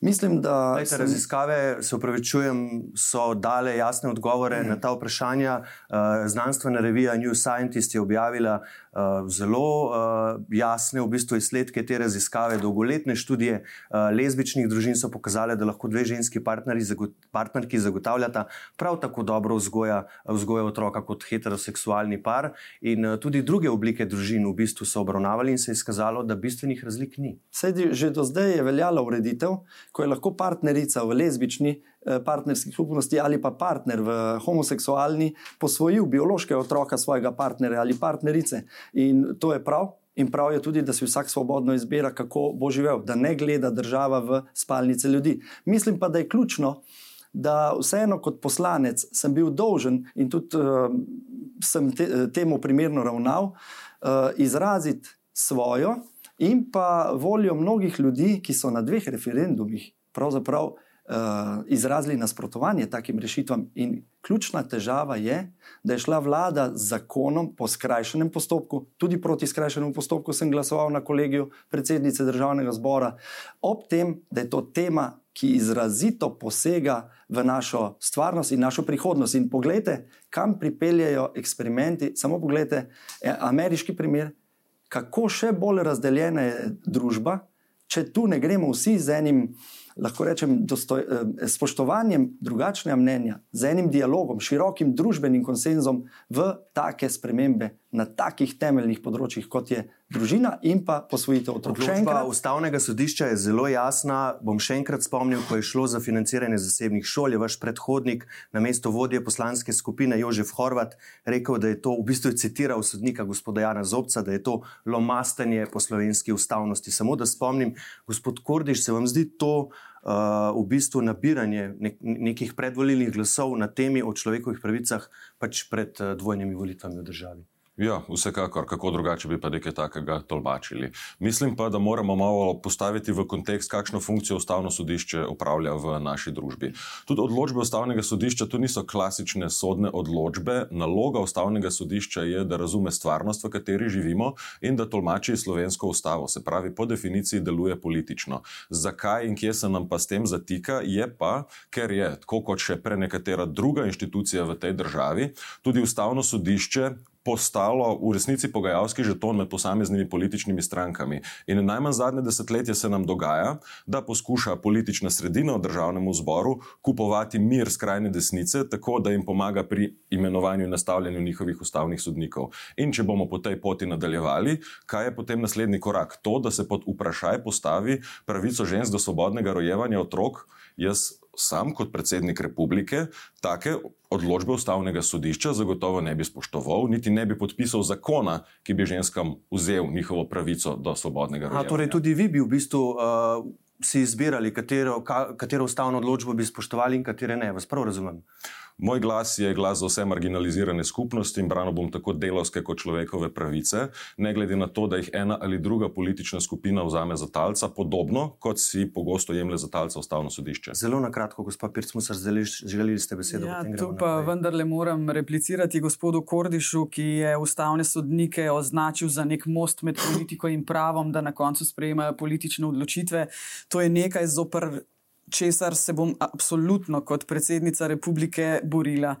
F: Mislim, da.
B: Lejte,
F: sem-
B: raziskave, se upravičujem, so dale jasne odgovore na ta vprašanja. Uh, Znanstvena revija New Scientist je objavila uh, zelo uh, jasne v bistvu izsledke te raziskave. Dolgoletne študije uh, lezbičnih družin so pokazale, da lahko dve ženski zagot partnerki zagotavljata prav tako dobro vzgoja, vzgojo otroka kot heteroseksualni par. In uh, tudi druge oblike družin v bistvu so obravnavali in se je izkazalo, da bistvenih razlik ni.
F: Sedi, že do zdaj je veljala ureditev, ko je lahko partnerica v lezbični eh, partnerski skupnosti ali pa partner v homoseksualni posvojil biološkega otroka svojega partnerja ali partnerice. In to je prav. In prav je tudi, da si vsak svobodno izbira, kako bo živel, da ne gleda država v spalnice ljudi. Mislim pa, da je ključno, da vseeno kot poslanec sem bil dolžen in tudi uh, sem te, temu primerno ravnal, uh, izraziti svojo in pa voljo mnogih ljudi, ki so na dveh referendumih pravzaprav izrazili nasprotovanje takim rešitvam. In ključna težava je, da je šla vlada z zakonom po skrajšanem postopku, tudi proti skrajšanemu postopku sem glasoval na kolegiju predsednice državnega zbora, ob tem, da je to tema, ki izrazito posega v našo stvarnost in našo prihodnost. In poglejte, kam pripeljajo eksperimenti. Samo poglejte, eh, ameriški primer, kako še bolj razdeljena je družba, če tu ne gremo vsi z enim lahko rečem, dostoj, eh, spoštovanjem drugačnega mnenja, z enim dialogom, širokim družbenim konsenzom v take spremembe na takih temeljnih področjih, kot je družina in pa posvojitev otrok.
B: Odločba ustavnega sodišča je zelo jasna. Bom še enkrat spomnil, ko je šlo za financiranje zasebnih šol, je vaš predhodnik na mesto vodje poslanske skupine Jožef Horvat rekel, da je to, v bistvu je citiral sodnika gospoda Jana Zobca, da je to lomastenje po slovenski ustavnosti. Samo da spomnim, gospod Kordiš, se vam zdi to v bistvu nabiranje nek nekih predvolilnih glasov na temi o človekovih pravicah pač pred uh, dvojnimi volitvami v državi?
E: Ja, vsekakor, kako drugače bi pa nekaj takega tolmačili. Mislim pa, da moramo malo postaviti v kontekst, kakšno funkcijo ustavno sodišče upravlja v naši družbi. Tudi odločbe ustavnega sodišča tu niso klasične sodne odločbe. Naloga ustavnega sodišča je, da razume stvarnost, v kateri živimo in da tolmači slovensko ustavo. Se pravi, po definiciji deluje politično. Zakaj in kje se nam pa s tem zatika, je pa, ker je, tako kot še pre nekatera druga inštitucija v tej državi, tudi ustavno sodišče postalo v resnici pogajalski žeton med posameznimi političnimi strankami. In najmanj zadnje desetletje se nam dogaja, da poskuša politična sredina v državnem zboru kupovati mir skrajne desnice, tako da jim pomaga pri imenovanju in nastavljanju njihovih ustavnih sodnikov. In če bomo po tej poti nadaljevali, kaj je potem naslednji korak? To, da se pod vprašaj postavi pravico žensk do svobodnega rojevanja otrok, jaz sam kot predsednik republike take odločbe ustavnega sodišča zagotovo ne bi spoštoval, niti ne bi podpisal zakona, ki bi ženskam vzel njihovo pravico do svobodnega rojevanja.
B: Torej, tudi vi bi v bistvu uh, si izbirali, katero, ka, katero ustavno odločbo bi spoštovali in katere ne. Vas prav razumem?
E: Moj glas je glas za vse marginalizirane skupnosti in branil bom tako delovske kot človekove pravice, ne glede na to, da jih ena ali druga politična skupina vzame za talca, podobno kot si pogosto jemlje za talca ustavno sodišče.
B: Zelo na kratko, gospod Pircmusar, želeli ste besedo.
C: Ja, tu pa vendarle moram replicirati gospodu Kordišu, ki je ustavne sodnike označil za nek most med politiko in pravom, da na koncu sprejemajo politične odločitve. To je nekaj zopr česar se bom absolutno kot predsednica republike borila.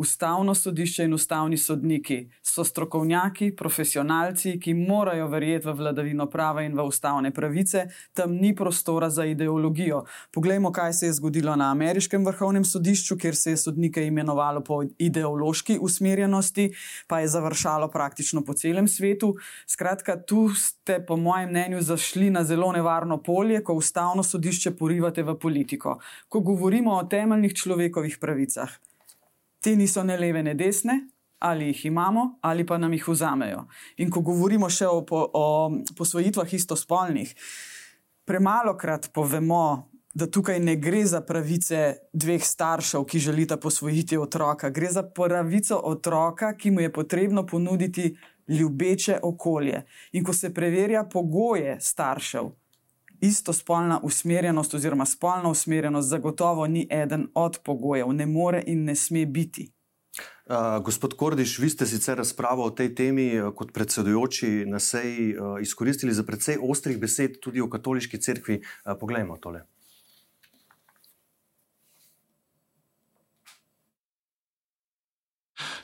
C: Ustavno sodišče in ustavni sodniki so strokovnjaki, profesionalci, ki morajo verjeti v vladavino prava in v ustavne pravice, tam ni prostora za ideologijo. Poglejmo, kaj se je zgodilo na ameriškem vrhovnem sodišču, kjer se je sodnike imenovalo po ideološki usmerjenosti, pa je završalo praktično po celem svetu. Skratka, tu ste, po mojem mnenju, zašli na zelo nevarno polje, ko ustavno sodišče porivate v politiko. Ko govorimo o temeljnih človekovih pravicah te niso ne leve, ne desne, ali jih imamo, ali pa nam jih vzamejo. In ko govorimo še o, po, o posvojitvah istospolnih, premalo krat povemo, da tukaj ne gre za pravice dveh staršev, ki želita posvojiti otroka, gre za pravico otroka, ki mu je potrebno ponuditi ljubeče okolje. In ko se preverja pogoje staršev, istospolna usmerjenost oziroma spolna usmerjenost zagotovo ni eden od pogojev, ne more in ne sme biti.
B: Uh, gospod Kordiš, vi ste sicer razpravo o tej temi kot predsedujoči na seji uh, izkoristili za precej ostrih besed tudi o katoliški cerkvi. Uh, poglejmo tole.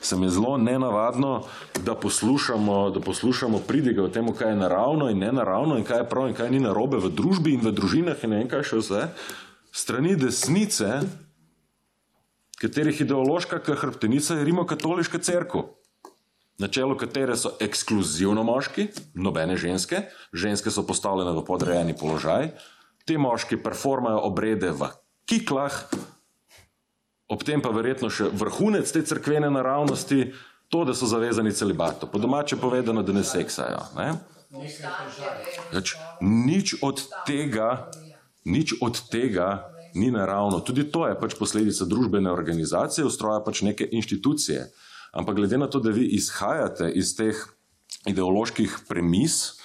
E: Se mi zelo nenavadno, da poslušamo, da poslušamo pridige o tem, kaj je naravno in ne naravno, in kaj je prav in kaj ni narobe v družbi in v družinah in ne vem kaj še vse, strani desnice, katerih ideološka hrbtenica je Rimokatoliška crkva. Na čelu katere so ekskluzivno moški, nobene ženske, ženske so postavljene v podrejeni položaj, ti moški performajo obrede v kiklah, ob tem pa verjetno še vrhunec te crkvene naravnosti, to, da so zavezani celibatu. Po domače povedano, da ne seksajo. Ne? Zač, nič od tega, nič od tega ni naravno. Tudi to je pač posledica družbene organizacije, ustroja pač neke inštitucije. Ampak glede na to, da vi izhajate iz teh ideoloških premis,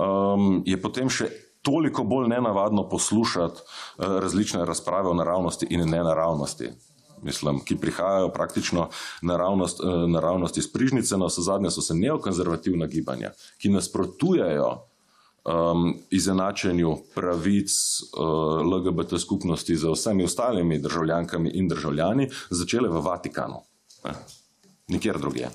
E: um, je potem še toliko bolj nenavadno poslušati uh, različne razprave o naravnosti in nenaravnosti mislim, ki prihajajo praktično naravnost, eh, naravnost iz prižnice, na vse zadnje so se neokonzervativna gibanja, ki nasprotujejo um, izenačenju pravic uh, eh, LGBT skupnosti z vsemi ostalimi državljankami in državljani, začele v Vatikanu. Ne? Nikjer drugje.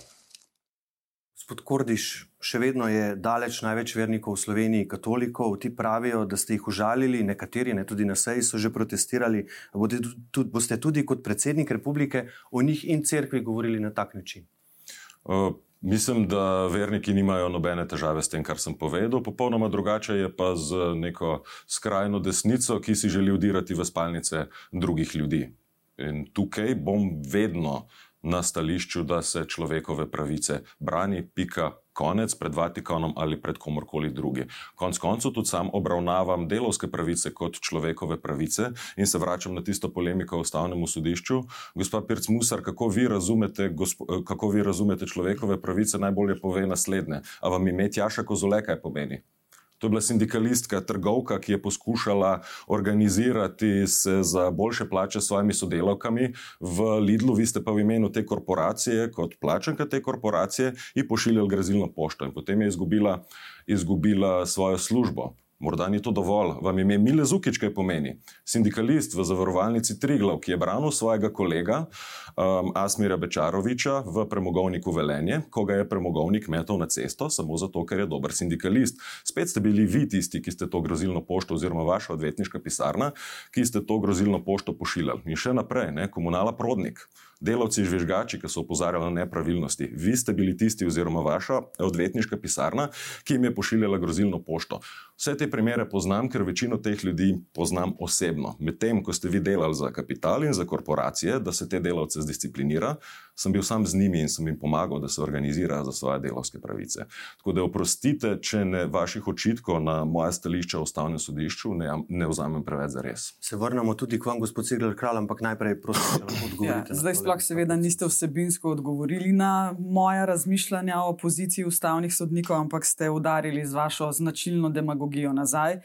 B: Gospod Kordiš, še vedno je daleč največ vernikov v Sloveniji, katolikov. Ti pravijo, da ste jih užalili, nekateri, ne tudi na seji, so že protestirali. Boste tudi, boste tudi kot predsednik republike o njih in cerkvi govorili na tak način?
E: Uh, mislim, da verniki nimajo nobene težave s tem, kar sem povedal. Popolnoma drugače je pa z neko skrajno desnico, ki si želi udirati v spalnice drugih ljudi. In tukaj bom vedno na stališču, da se človekove pravice brani, pika, konec pred Vatikanom ali pred komorkoli drugi. Konec koncev tudi sam obravnavam delovske pravice kot človekove pravice in se vračam na tisto polemiko o ustavnemu sodišču. Gospod Pirc Musar, kako vi razumete, gospo, kako vi razumete človekove pravice, najbolje pove naslednje. A vam ime Tjaša Kozole kaj pomeni? To je bila sindikalistka, trgovka, ki je poskušala organizirati se za boljše plače s svojimi sodelavkami v Lidlu, vi ste pa v imenu te korporacije, kot plačanka te korporacije, in pošiljali grezilno pošto. In potem je izgubila, izgubila svojo službo. Morda ni to dovolj. Vam ime Mile Zukič, kaj pomeni? Sindikalist v zavarovalnici Triglav, ki je branil svojega kolega um, Asmira Bečaroviča v premogovniku Velenje, ko ga je premogovnik metal na cesto, samo zato, ker je dober sindikalist. Spet ste bili vi tisti, ki ste to grozilno pošto, oziroma vaša odvetniška pisarna, ki ste to grozilno pošto pošiljali. In še naprej, ne, komunala Prodnik delavci žvižgači, ki so opozarjali na nepravilnosti. Vi ste bili tisti, oziroma vaša odvetniška pisarna, ki jim je pošiljala grozilno pošto. Vse te primere poznam, ker večino teh ljudi poznam osebno. Medtem, ko ste vi delali za kapital in za korporacije, da se te delavce zdisciplinira, sem bil sam z njimi in sem jim pomagal, da se organizirajo za svoje delovske pravice. Tako da oprostite, če ne vaših očitkov na moje stališče o ustavnem sodišču ne, ne vzamem preveč za res.
B: Se vrnemo tudi k vam, gospod Cigler Kralj, ampak najprej prosim, da odgovorite.
C: Ja, zdaj sploh seveda niste vsebinsko odgovorili na moja razmišljanja o poziciji ustavnih sodnikov, ampak ste udarili z vašo značilno demagogijo nazaj.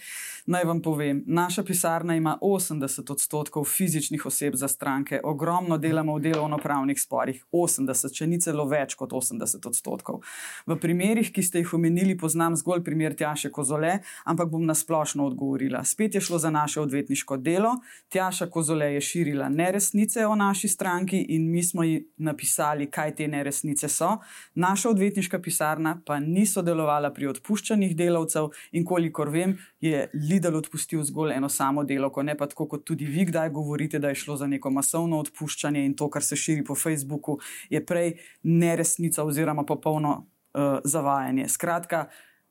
C: Naj vam povem, naša pisarna ima 80 odstotkov fizičnih oseb za stranke, ogromno delamo v delovno-pravnih sporih. 80, če ni celo več kot 80 odstotkov. V primerih, ki ste jih omenili, poznam zgolj primer Tjaše Kozole, ampak bom nasplošno odgovorila. Spet je šlo za naše odvetniško delo. Tjaša Kozole je širila neresnice o naši stranki in mi smo ji napisali, kaj te neresnice so. Naša odvetniška pisarna pa ni sodelovala pri odpuščanjih delavcev in kolikor vem, je Lidl odpustil zgolj eno samo delo, ne pa tako kot tudi vi, kdaj govorite, da je šlo za neko masovno odpuščanje in to, kar se širi po Facebooku je prej neresnica oziroma popolno uh, zavajanje. Skratka,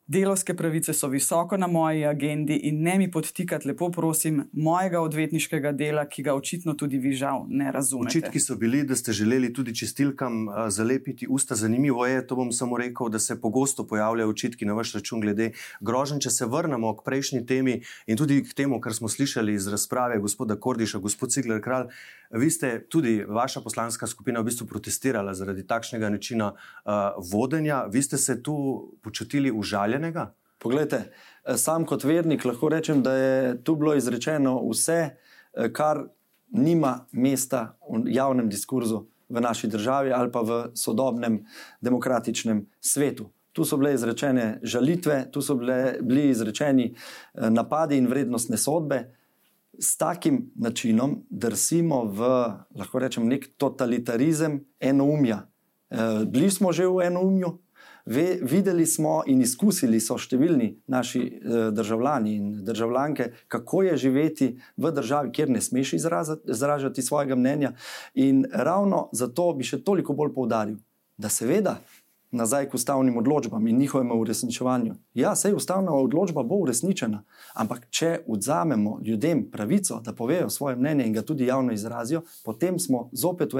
C: Delovske pravice so visoko na moji agendi in ne mi podtikati, lepo prosim, mojega odvetniškega dela, ki ga očitno tudi vi žal ne razumete.
B: Očitki so bili, da ste želeli tudi čestilkam zalepiti usta. Zanimivo je, to bom samo rekel, da se pogosto pojavljajo očitki na vaš račun glede grožen. Če se vrnemo k prejšnji temi in tudi k temu, kar smo slišali iz razprave gospoda Kordiša, gospod Cigler Kralj, vi ste tudi, vaša poslanska skupina, v bistvu protestirala zaradi takšnega načina uh, vodenja. Vi ste se tu počutili užaljeni izrečenega?
F: Poglejte, eh, sam kot vernik lahko rečem, da je tu bilo izrečeno vse, eh, kar nima mesta v javnem diskurzu v naši državi ali pa v sodobnem demokratičnem svetu. Tu so bile izrečene žalitve, tu so bile, bili izrečeni napadi in vrednostne sodbe. S takim načinom drsimo v, lahko rečem, nek totalitarizem enoumja. E, bili smo že v enoumju, Ve, videli smo in izkusili so številni naši eh, državljani in državljanke, kako je živeti v državi, kjer ne smeš izražati svojega mnenja. In ravno zato bi še toliko bolj poudaril, da seveda nazaj k ustavnim odločbam in njihovemu uresničevanju. Ja, sej ustavna odločba bo uresničena, ampak če odzamemo ljudem pravico, da povejo svoje mnenje in ga tudi javno izrazijo, potem smo zopet v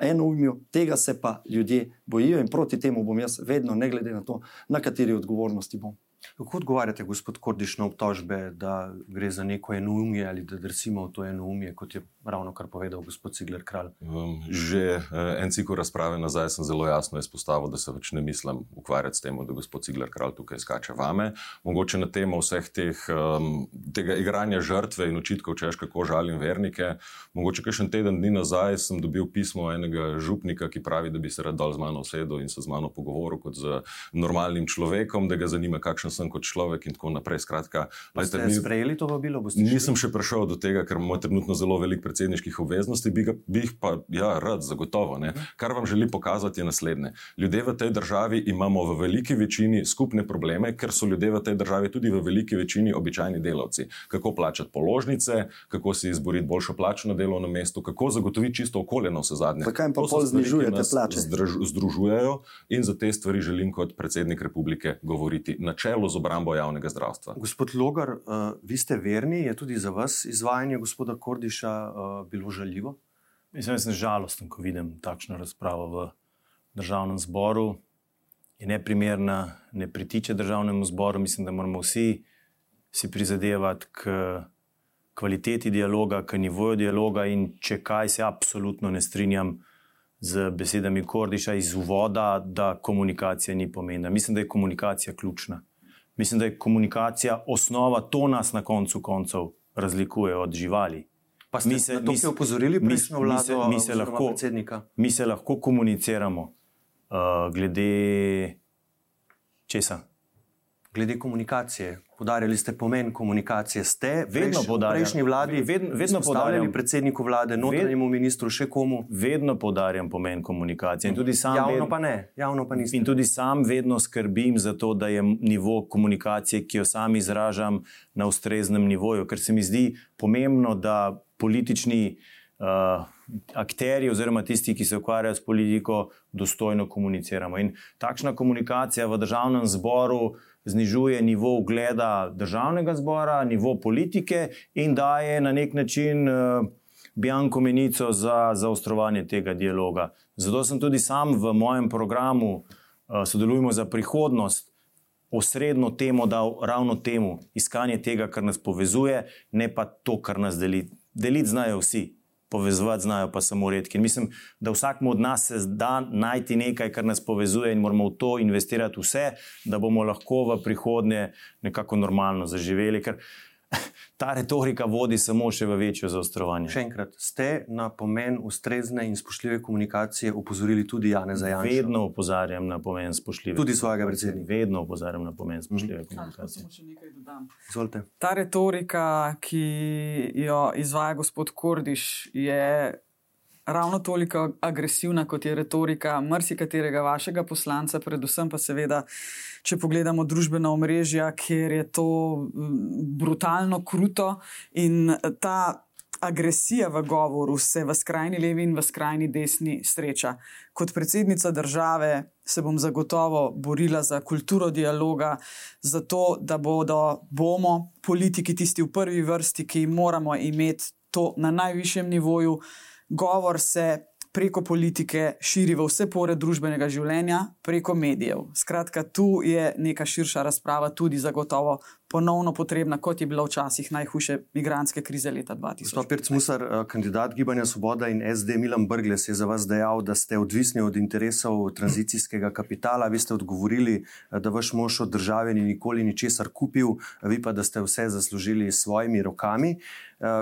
F: eno umju, tega se pa ljudje bojijo in proti temu bom jaz vedno, ne glede na to, na kateri odgovornosti bom.
B: Kako odgovarjate, gospod Kordiš, na obtožbe, da gre za neko enoumje ali da drsimo v to enoumje, kot je ravno kar povedal gospod Cigler Kralj?
E: Um, že uh, en cikl razprave nazaj sem zelo jasno izpostavil, da se več ne mislim ukvarjati s tem, da gospod Cigler Kralj tukaj skače vame. Mogoče na temo vseh teh, um, tega igranja žrtve in očitkov, češ kako žalim vernike. Mogoče še en teden dni nazaj sem dobil pismo enega župnika, ki pravi, da bi se rad dal z mano sedel in se z mano pogovoril kot z normalnim človekom, da ga zanima, kakšen sem kot človek in tako naprej. Skratka,
B: ste mi sprejeli to vabilo?
E: Nisem še prišel do tega, ker imamo trenutno zelo velik predsedniških obveznosti, bi, ga, bi jih pa ja, rad, zagotovo. Ne. Kar vam želi pokazati je naslednje. Ljudje v tej državi imamo v veliki večini skupne probleme, ker so ljudje v tej državi tudi v veliki večini običajni delavci. Kako plačati položnice, kako si izboriti boljšo plačo na delovnem mestu, kako zagotoviti čisto okolje na vse zadnje.
F: Zakaj pa pol znižujete plače?
E: Združujejo in za te stvari želim kot predsednik republike govoriti na čelu z obrambo javnega zdravstva.
B: Gospod Logar, uh, vi ste verni, je tudi za vas izvajanje gospoda Kordiša uh, bilo žaljivo?
D: Mislim, da sem žalosten, ko vidim takšno razpravo v državnem zboru. Je neprimerna, ne pritiče državnemu zboru. Mislim, da moramo vsi si prizadevati k kvaliteti dialoga, k nivoju dialoga. In če kaj se absolutno ne strinjam z besedami Kordiša iz uvoda, da komunikacija ni pomembna. Mislim, da je komunikacija ključna. Mislim, da je komunikacija osnova, to nas na koncu koncev razlikuje od živali.
B: Pa ste mi se, mi se opozorili, mi, vlado, mi, se, mi, se lahko,
D: mi se lahko komuniciramo uh, glede česa?
B: Glede komunikacije. Podarili ste pomen komunikacije. Ste vedno podarjali prejšnji vladi, vedno, vedno podarjali predsedniku vlade, notranjemu ministru, še komu?
D: Vedno podarjam pomen komunikacije. In tudi sam,
B: javno pa ne, javno pa
D: in tudi sam vedno skrbim za to, da je nivo komunikacije, ki jo sam izražam, na ustreznem nivoju. Ker se mi zdi pomembno, da politični uh, akteri, oziroma tisti, ki se ukvarjajo s politiko, dostojno komuniciramo. In takšna komunikacija v državnem zboru znižuje nivo ugleda državnega zbora, nivo politike in daje na nek način. Uh, Bianko menico za zaostrovanje tega dialoga. Zato sem tudi sam v mojem programu uh, Sodelujemo za prihodnost osrednjo temo dal ravno temu, iskanje tega, kar nas povezuje, ne pa to, kar nas deli deliti znajo vsi, povezovati znajo pa samo redki. In mislim, da vsakmu od nas se da najti nekaj, kar nas povezuje, in moramo v to investirati vse, da bomo lahko v prihodnje nekako normalno zaživeli. Ker ta retorika vodi samo še v večjo zaostrovanje.
B: Še enkrat, ste na pomen ustrezne in spoštljive komunikacije upozorili tudi Jane Zajanša?
D: Vedno opozarjam na pomen spoštljive.
B: Tudi svojega predsednika.
D: Vedno opozarjam na pomen spoštljive mm. komunikacije.
B: Izvolite.
C: Ta retorika, ki jo izvaja gospod Kordiš, je ravno toliko agresivna, kot je retorika marsikaterega vašega poslanca, predvsem pa seveda, če pogledamo družbena omrežja, kjer je to brutalno kruto in ta. Agresija v govoru se v skrajni levi in v skrajni desni sreča. Kot predsednica države se bom zagotovo borila za kulturo dialoga, za to, da bodo, bomo politiki tisti v prvi vrsti, ki moramo imeti to na najvišjem nivoju, govor se preko politike širi v vse pore družbenega življenja, preko medijev. Skratka, tu je neka širša razprava, tudi zagotovo ponovno potrebna, kot je bila včasih najhujše migrantske krize leta 2000.
B: Gospod Pirc Musar, eh, kandidat Gibanja Svoboda in SD Milan Brgles je za vas dejal, da ste odvisni od interesov tranzicijskega kapitala. Vi ste odgovorili, eh, da vaš mož od države ni nikoli ničesar kupil, vi pa da ste vse zaslužili s svojimi rokami.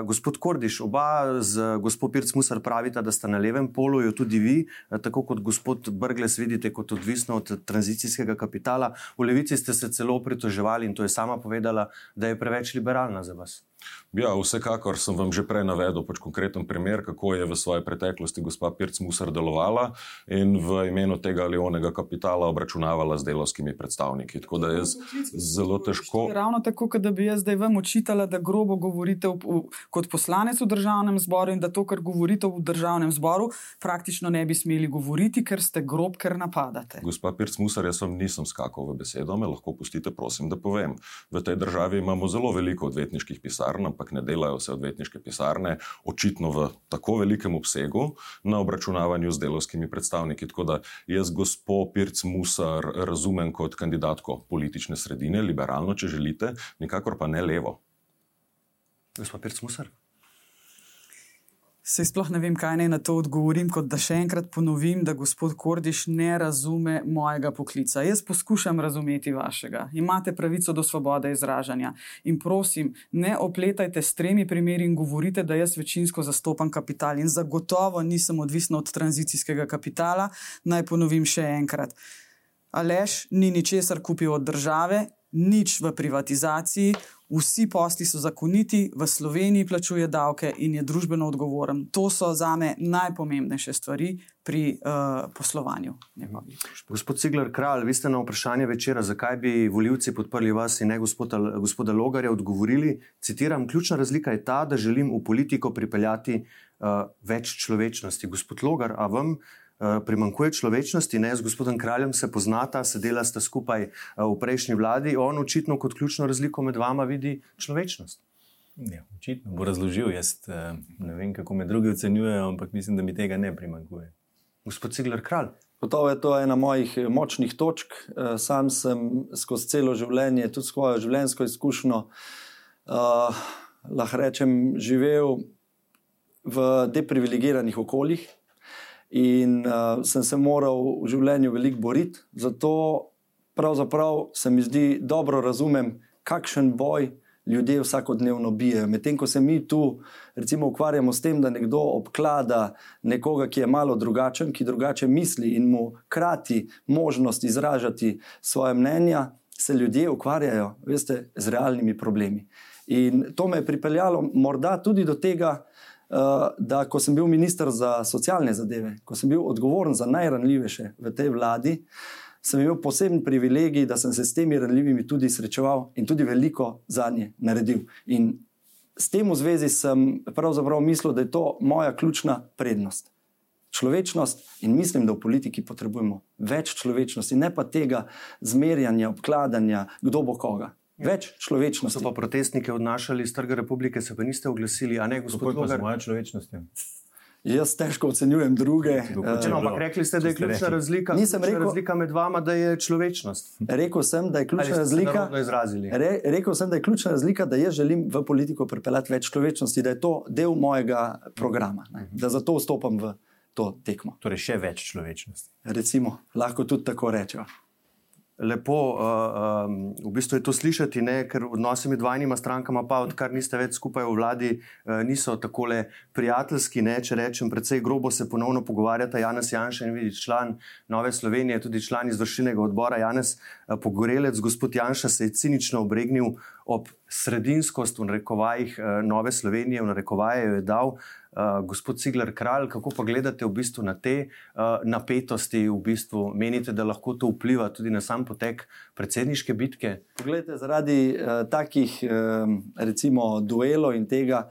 B: Gospod Kordiš, oba z gospod Pirc Musar pravita, da ste na levem polu, tudi vi, tako kot gospod Brgles, vidite kot odvisno od tranzicijskega kapitala. V levici ste se celo pritoževali in to je sama povedala povedala, da je preveč liberalna za vas.
E: Ja, vsekakor sem vam že prej navedel pač konkreten primer, kako je v svoji preteklosti gospa Pirc Musar delovala in v imenu tega ali onega kapitala obračunavala z delovskimi predstavniki. Tako da jaz zelo težko.
C: Ravno tako, da bi jaz zdaj vam očitala, da grobo govorite v, kot poslanec v državnem zboru in da to, kar govorite v državnem zboru, praktično ne bi smeli govoriti, ker ste grob, ker napadate.
E: Gospa Pirc Musar, jaz vam nisem skakal v besedo, me lahko pustite, prosim, da povem. V tej državi imamo zelo veliko odvetniških pisarn, ampak ne delajo vse odvetniške pisarne, očitno v tako velikem obsegu na obračunavanju z delovskimi predstavniki. Tako da jaz, gospod Pirc Musar, razumem kot kandidatko politične sredine, liberalno, če želite, nikakor pa ne levo.
B: Gospod Pirc Musar.
C: Se sploh ne vem, kaj naj na to odgovorim, kot da še enkrat ponovim, da gospod Kordiš ne razume mojega poklica. Jaz poskušam razumeti vašega. Imate pravico do svobode izražanja. In prosim, ne opletajte s tremi primeri in govorite, da jaz večinsko zastopam kapital in zagotovo nisem odvisna od tranzicijskega kapitala. Naj ponovim še enkrat. Aleš ni ničesar kupil od države, nič v privatizaciji, vsi posli so zakoniti, v Sloveniji plačuje davke in je družbeno odgovoren. To so za me najpomembnejše stvari pri uh, poslovanju.
B: Gospod Cigler, kralj, vi ste na vprašanje večera, zakaj bi voljivci podprli vas in ne gospoda, gospoda Logarja, odgovorili: Citiram, ključna razlika je ta, da želim v politiko pripeljati uh, več človečnosti. Gospod Logar, a vam? Eh, primankuje človečnosti, ne z gospodom kraljem se poznata, sedela sta skupaj eh, v prejšnji vladi, on očitno kot ključno razliko med vama vidi človečnost.
D: Ja, očitno bo razložil. Jaz eh, ne vem, kako me drugi ocenjujejo, ampak mislim, da mi tega ne primankuje.
B: Gospod Cigler, kralj.
F: Gotovo je to ena mojih močnih točk. Sam sem skozi celo življenje, tudi svojo življenjsko izkušnjo, uh, lahko rečem, živel v deprivilegiranih okoljih, in uh, sem se moral v življenju veliko boriti. Zato pravzaprav se mi zdi dobro razumem, kakšen boj ljudje vsakodnevno bijajo. Medtem ko se mi tu recimo, ukvarjamo s tem, da nekdo obklada nekoga, ki je malo drugačen, ki drugače misli in mu krati možnost izražati svoje mnenja, se ljudje ukvarjajo veste, z realnimi problemi. In to me je pripeljalo morda tudi do tega, Eh, da ko sem bil ministr za socialne zadeve, ko sem bil odgovoren za najranljivejše v tej vladi, sem imel poseben privilegij, da sem se s temi ranljivimi tudi srečeval in tudi veliko za nje naredil. In s tem v zvezi sem pravzaprav mislil, da je to moja ključna prednost. Človečnost in mislim, da v politiki potrebujemo več človečnosti, ne pa tega zmerjanja, obkladanja, kdo bo koga. Več človečnosti.
B: So pa protestnike odnašali iz Trga republike, se pa niste oglasili, a ne gospod
D: Logar? Moja človečnost.
F: Jaz težko ocenjujem druge.
B: Če no, ampak rekli ste, da je ključna razlika, Nisem rekel, razlika med vama, da je človečnost.
F: Rekel sem, da je ključna razlika. Re, rekel sem, da je ključna razlika, da jaz želim v politiko pripeljati več človečnosti, da je to del mojega programa, ne, da zato vstopam v to tekmo.
D: Torej, še več človečnosti.
F: Recimo, lahko tudi tako rečemo
B: lepo, uh, um, v bistvu je to slišati, ne? ker odnosi med dvajnima strankama, pa odkar niste več skupaj v vladi, uh, niso tako le prijateljski. Ne? Če rečem, precej grobo se ponovno pogovarjata Janes Janša in vidi član Nove Slovenije, tudi član izvršilnega odbora Janes uh, Pogorelec. Gospod Janša se je cinično obregnil ob sredinskost v narekovajih uh, Nove Slovenije, v narekovaje jo je dal. Uh, gospod Cigler, kralj, kako pa gledate v bistvu na te uh, napetosti? V bistvu menite, da lahko to vpliva tudi na sam potek predsedniške bitke?
F: Poglejte, zaradi uh, takih uh, recimo duelov in tega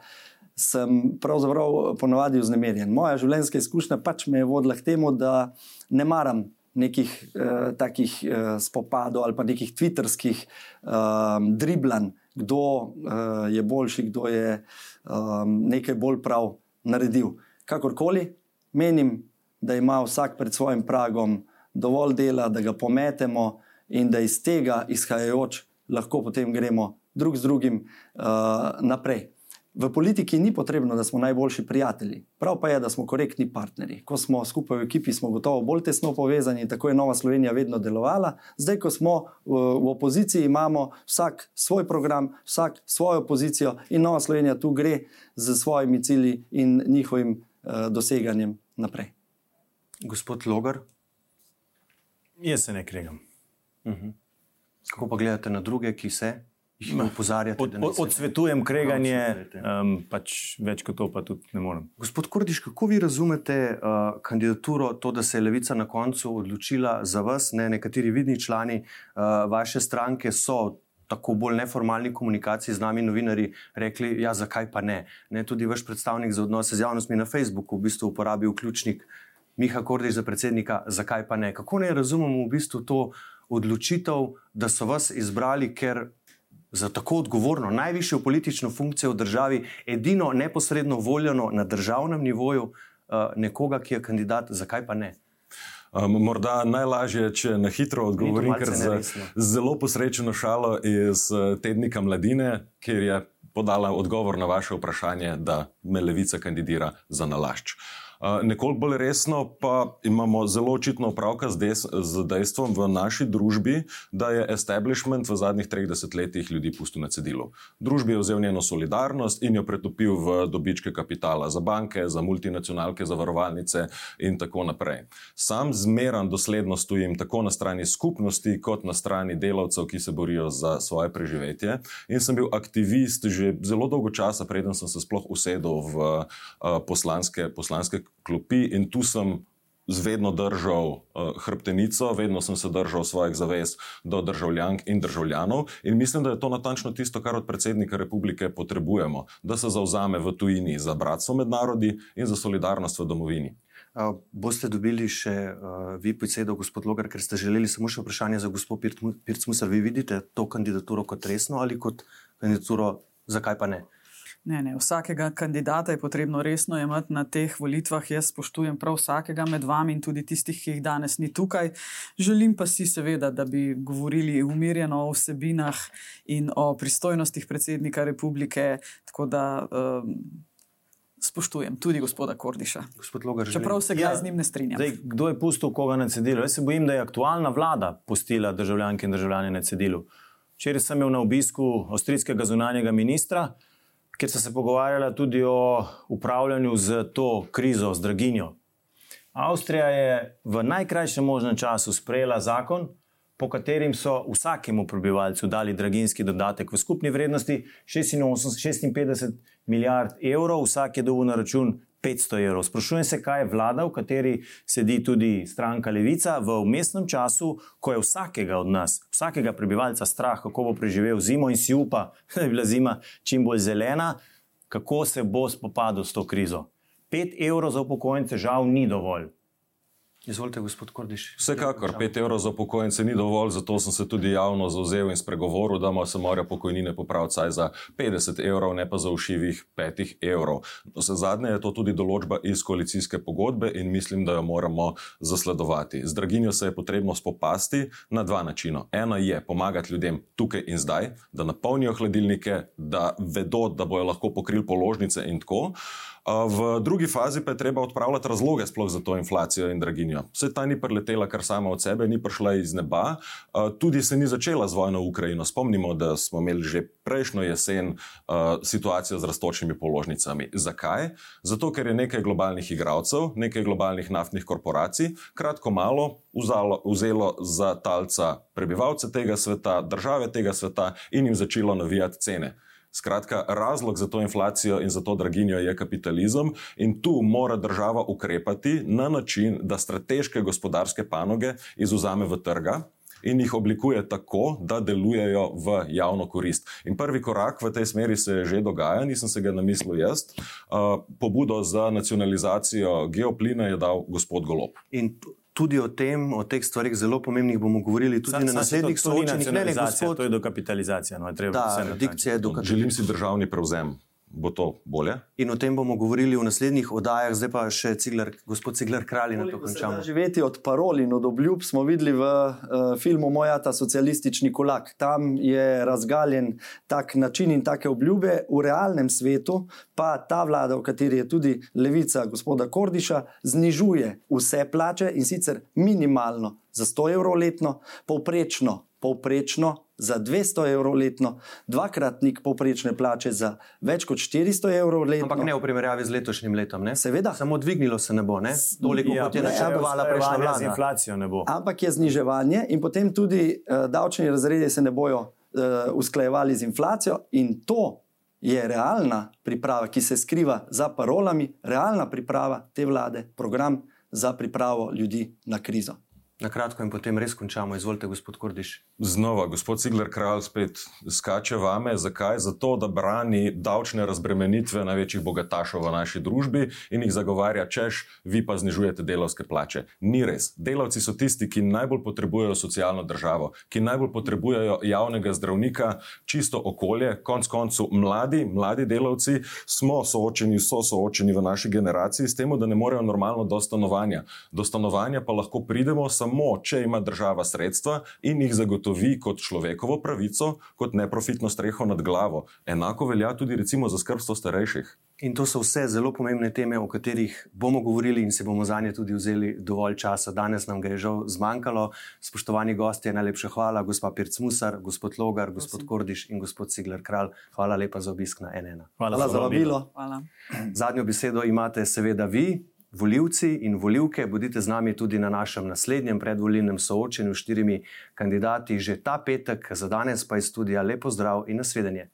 F: sem pravzaprav ponovadi vznemirjen. Moja življenjska izkušnja pač me je vodila k temu, da ne maram. Nekih eh, takih eh, spopadov ali pa nekih twitterskih eh, driblanj, kdo eh, je boljši, kdo je eh, nekaj bolj prav naredil. Kakorkoli, menim, da ima vsak pred svojim pragom dovolj dela, da ga pometemo in da iz tega izhajajoč lahko potem gremo drug z drugim uh, naprej. V politiki ni potrebno, da smo najboljši prijatelji, prav pa je, da smo korektni partnerji. Ko smo skupaj v ekipi, smo gotovo bolj tesno povezani, tako je Nova Slovenija vedno delovala. Zdaj, ko smo v, opoziciji, imamo vsak svoj program, vsak svojo pozicijo in Nova Slovenija tu gre z svojimi cilji in njihovim uh, doseganjem naprej.
B: Gospod Logar?
D: Jaz se ne kregam. Uh
B: mhm. -huh. Kako pa gledate na druge, ki se? Jih opozarjate.
D: Od, od, odsvetujem kreganje, um, pač več kot to pa tudi ne morem.
B: Gospod Kordiš, kako vi razumete uh, kandidaturo, to, da se je Levica na koncu odločila za vas? Ne? Nekateri vidni člani uh, vaše stranke so. Tako bolj neformalni komunikaciji z nami, novinari, rekli, ja, zakaj pa ne? ne. Tudi vaš predstavnik za odnose z javnostmi na Facebooku v bistvu uporabi vključnik Miha Kordiš za predsednika, zakaj pa ne. Kako ne razumemo v bistvu to odločitev, da so vas izbrali, ker za tako odgovorno, najvišjo politično funkcijo v državi, edino neposredno voljeno na državnem nivoju, uh, nekoga, ki je kandidat, zakaj pa ne?
E: Um, morda najlažje, če na hitro odgovorim, ker za zelo posrečeno šalo iz uh, tednika Mladine, kjer je podala odgovor na vaše vprašanje, da me levica kandidira za nalašč. Nekoliko bolj resno pa imamo zelo očitno opravka z, des, z dejstvom v naši družbi, da je establishment v zadnjih 30 letih ljudi pustil na cedilu. Družbi je vzel njeno solidarnost in jo pretopil v dobičke kapitala za banke, za multinacionalke, za varovalnice in tako naprej. Sam zmeran dosledno stojim tako na strani skupnosti, kot na strani delavcev, ki se borijo za svoje preživetje. In sem bil aktivist že zelo dolgo časa, preden sem se sploh usedel v poslanske, poslanske klopi in tu sem vedno držal uh, hrbtenico, vedno sem se držal svojih zavez do državljank in državljanov in mislim, da je to natančno tisto, kar od predsednika republike potrebujemo, da se zauzame v tujini za bratstvo med narodi in za solidarnost v domovini.
B: Uh, boste dobili še uh, vi besedo, gospod Logar, ker ste želeli samo še vprašanje za gospod Pircmusar. Vi vidite to kandidaturo kot resno ali kot kandidaturo, zakaj pa ne?
C: Ne, ne, vsakega kandidata je potrebno resno imeti na teh volitvah. Jaz spoštujem prav vsakega med vami in tudi tistih, ki jih danes ni tukaj. Želim pa si, seveda, da bi govorili umirjeno o vsebinah in o pristojnostih predsednika republike. Tako da um, spoštujem tudi gospoda Kordiša.
B: Gospod Logar,
C: Čeprav se ga ja, z njim ne strinjam.
D: Zdaj, kdo je pustil koga na cedilu? Jaz se bojim, da je aktualna vlada pustila državljanke in državljane na cedilu. Včeraj sem imel na obisku avstrijskega zunanjega ministra kjer so se pogovarjali tudi o upravljanju z to krizo, z draginjo. Avstrija je v najkrajšem možnem času sprejela zakon, po katerim so vsakemu prebivalcu dali draginski dodatek v skupni vrednosti 86, 56 milijard evrov, vsak je dobil na račun 500 evrov. Sprašujem se, kaj je vlada, v kateri sedi tudi stranka Levica, v umestnem času, ko je vsakega od nas, vsakega prebivalca strah, kako bo preživel zimo in si upa, da bi bila zima čim bolj zelena, kako se bo spopadel s to krizo. 5 evrov za upokojence žal ni dovolj.
B: Izvolite, gospod Kordiš.
E: Vsekakor, 5 evrov za pokojnice ni dovolj, zato sem se tudi javno zauzel in spregovoril, da se morajo pokojnine popraviti vsaj za 50 evrov, ne pa za ušivih 5 evrov. Vse zadnje je to tudi določba iz koalicijske pogodbe in mislim, da jo moramo zasledovati. Z draginjo se je potrebno spopasti na dva načina. Eno je pomagati ljudem tukaj in zdaj, da napolnijo hladilnike, da vedo, da bojo lahko pokrili položnice in tako. V drugi fazi pa je treba odpravljati razloge sploh za to inflacijo in draginjo. Vse ta ni preletela kar sama od sebe, ni prišla iz neba, tudi se ni začela z vojno v Ukrajino. Spomnimo, da smo imeli že prejšnjo jesen situacijo z rastočimi položnicami. Zakaj? Zato, ker je nekaj globalnih igralcev, nekaj globalnih naftnih korporacij kratko malo vzalo, vzelo za talca prebivalce tega sveta, države tega sveta in jim začelo navijati cene. Skratka, razlog za to inflacijo in za to draginjo je kapitalizem, in tu mora država ukrepati na način, da strateške gospodarske panoge izuzame v trga. In jih oblikuje tako, da delujejo v javno korist. In prvi korak v tej smeri se že dogaja, nisem se ga namislil jaz. Uh, pobudo za nacionalizacijo geoplina je dal gospod Golop.
B: In tudi o tem, o teh stvarih zelo pomembnih bomo govorili tudi Sam, na naslednjih soočenjih.
D: Ne, ne, gospod, to je dokapitalizacija. No, je
B: da, dikcija je dokapitalizacija.
E: Želim si državni prevzem bo to bolje.
B: In o tem bomo govorili v naslednjih oddajah, zdaj pa še Cigler, gospod Cigler Kralj na to končamo.
F: Živeti od parol in od obljub smo videli v uh, filmu Moja ta socialistični kulak. Tam je razgaljen tak način in take obljube, v realnem svetu pa ta vlada, v kateri je tudi levica gospoda Kordiša, znižuje vse plače in sicer minimalno za 100 evrov letno, povprečno, povprečno za 200 evrov letno, dvakratnik povprečne plače za več kot 400 evrov letno.
B: Ampak ne v primerjavi z letošnjim letom, ne?
F: Seveda.
B: Samo dvignilo se ne bo, ne? Toliko ja, kot je načrtovala prejšnja vlada.
D: Z inflacijo ne bo.
F: Ampak je zniževanje in potem tudi uh, davčni razredi se ne bojo uh, usklajevali z inflacijo in to je realna priprava, ki se skriva za parolami, realna priprava te vlade, program za pripravo ljudi na krizo.
B: Na kratko in potem res končamo. Izvolite, gospod Kordiš.
E: Znova, gospod Cigler Kralj spet skače vame. Zakaj? Zato, da brani davčne razbremenitve največjih bogatašov v naši družbi in jih zagovarja, češ, vi pa znižujete delovske plače. Ni res. Delavci so tisti, ki najbolj potrebujejo socialno državo, ki najbolj potrebujejo javnega zdravnika, čisto okolje. Konc koncu, mladi, mladi delavci smo soočeni, so soočeni v naši generaciji s tem, da ne morejo normalno do stanovanja. Do stanovanja pa lahko pridemo samo samo, če ima država sredstva in jih zagotovi kot človekovo pravico, kot neprofitno streho nad glavo. Enako velja tudi recimo za skrbstvo starejših.
B: In to so vse zelo pomembne teme, o katerih bomo govorili in se bomo za nje tudi vzeli dovolj časa. Danes nam ga je žal zmanjkalo. Spoštovani gosti, najlepša hvala, gospa Pirc Musar, gospod Logar, gospod Kordiš in gospod Cigler Kralj. Hvala lepa za obisk na NN.
D: Hvala,
F: Hvala za vabilo.
C: Hvala.
B: Zadnjo besedo imate seveda vi, volivci in volivke. Bodite z nami tudi na našem naslednjem predvolilnem soočenju s štirimi kandidati že ta petek. Za danes pa iz studija lepo zdrav in nasvidenje.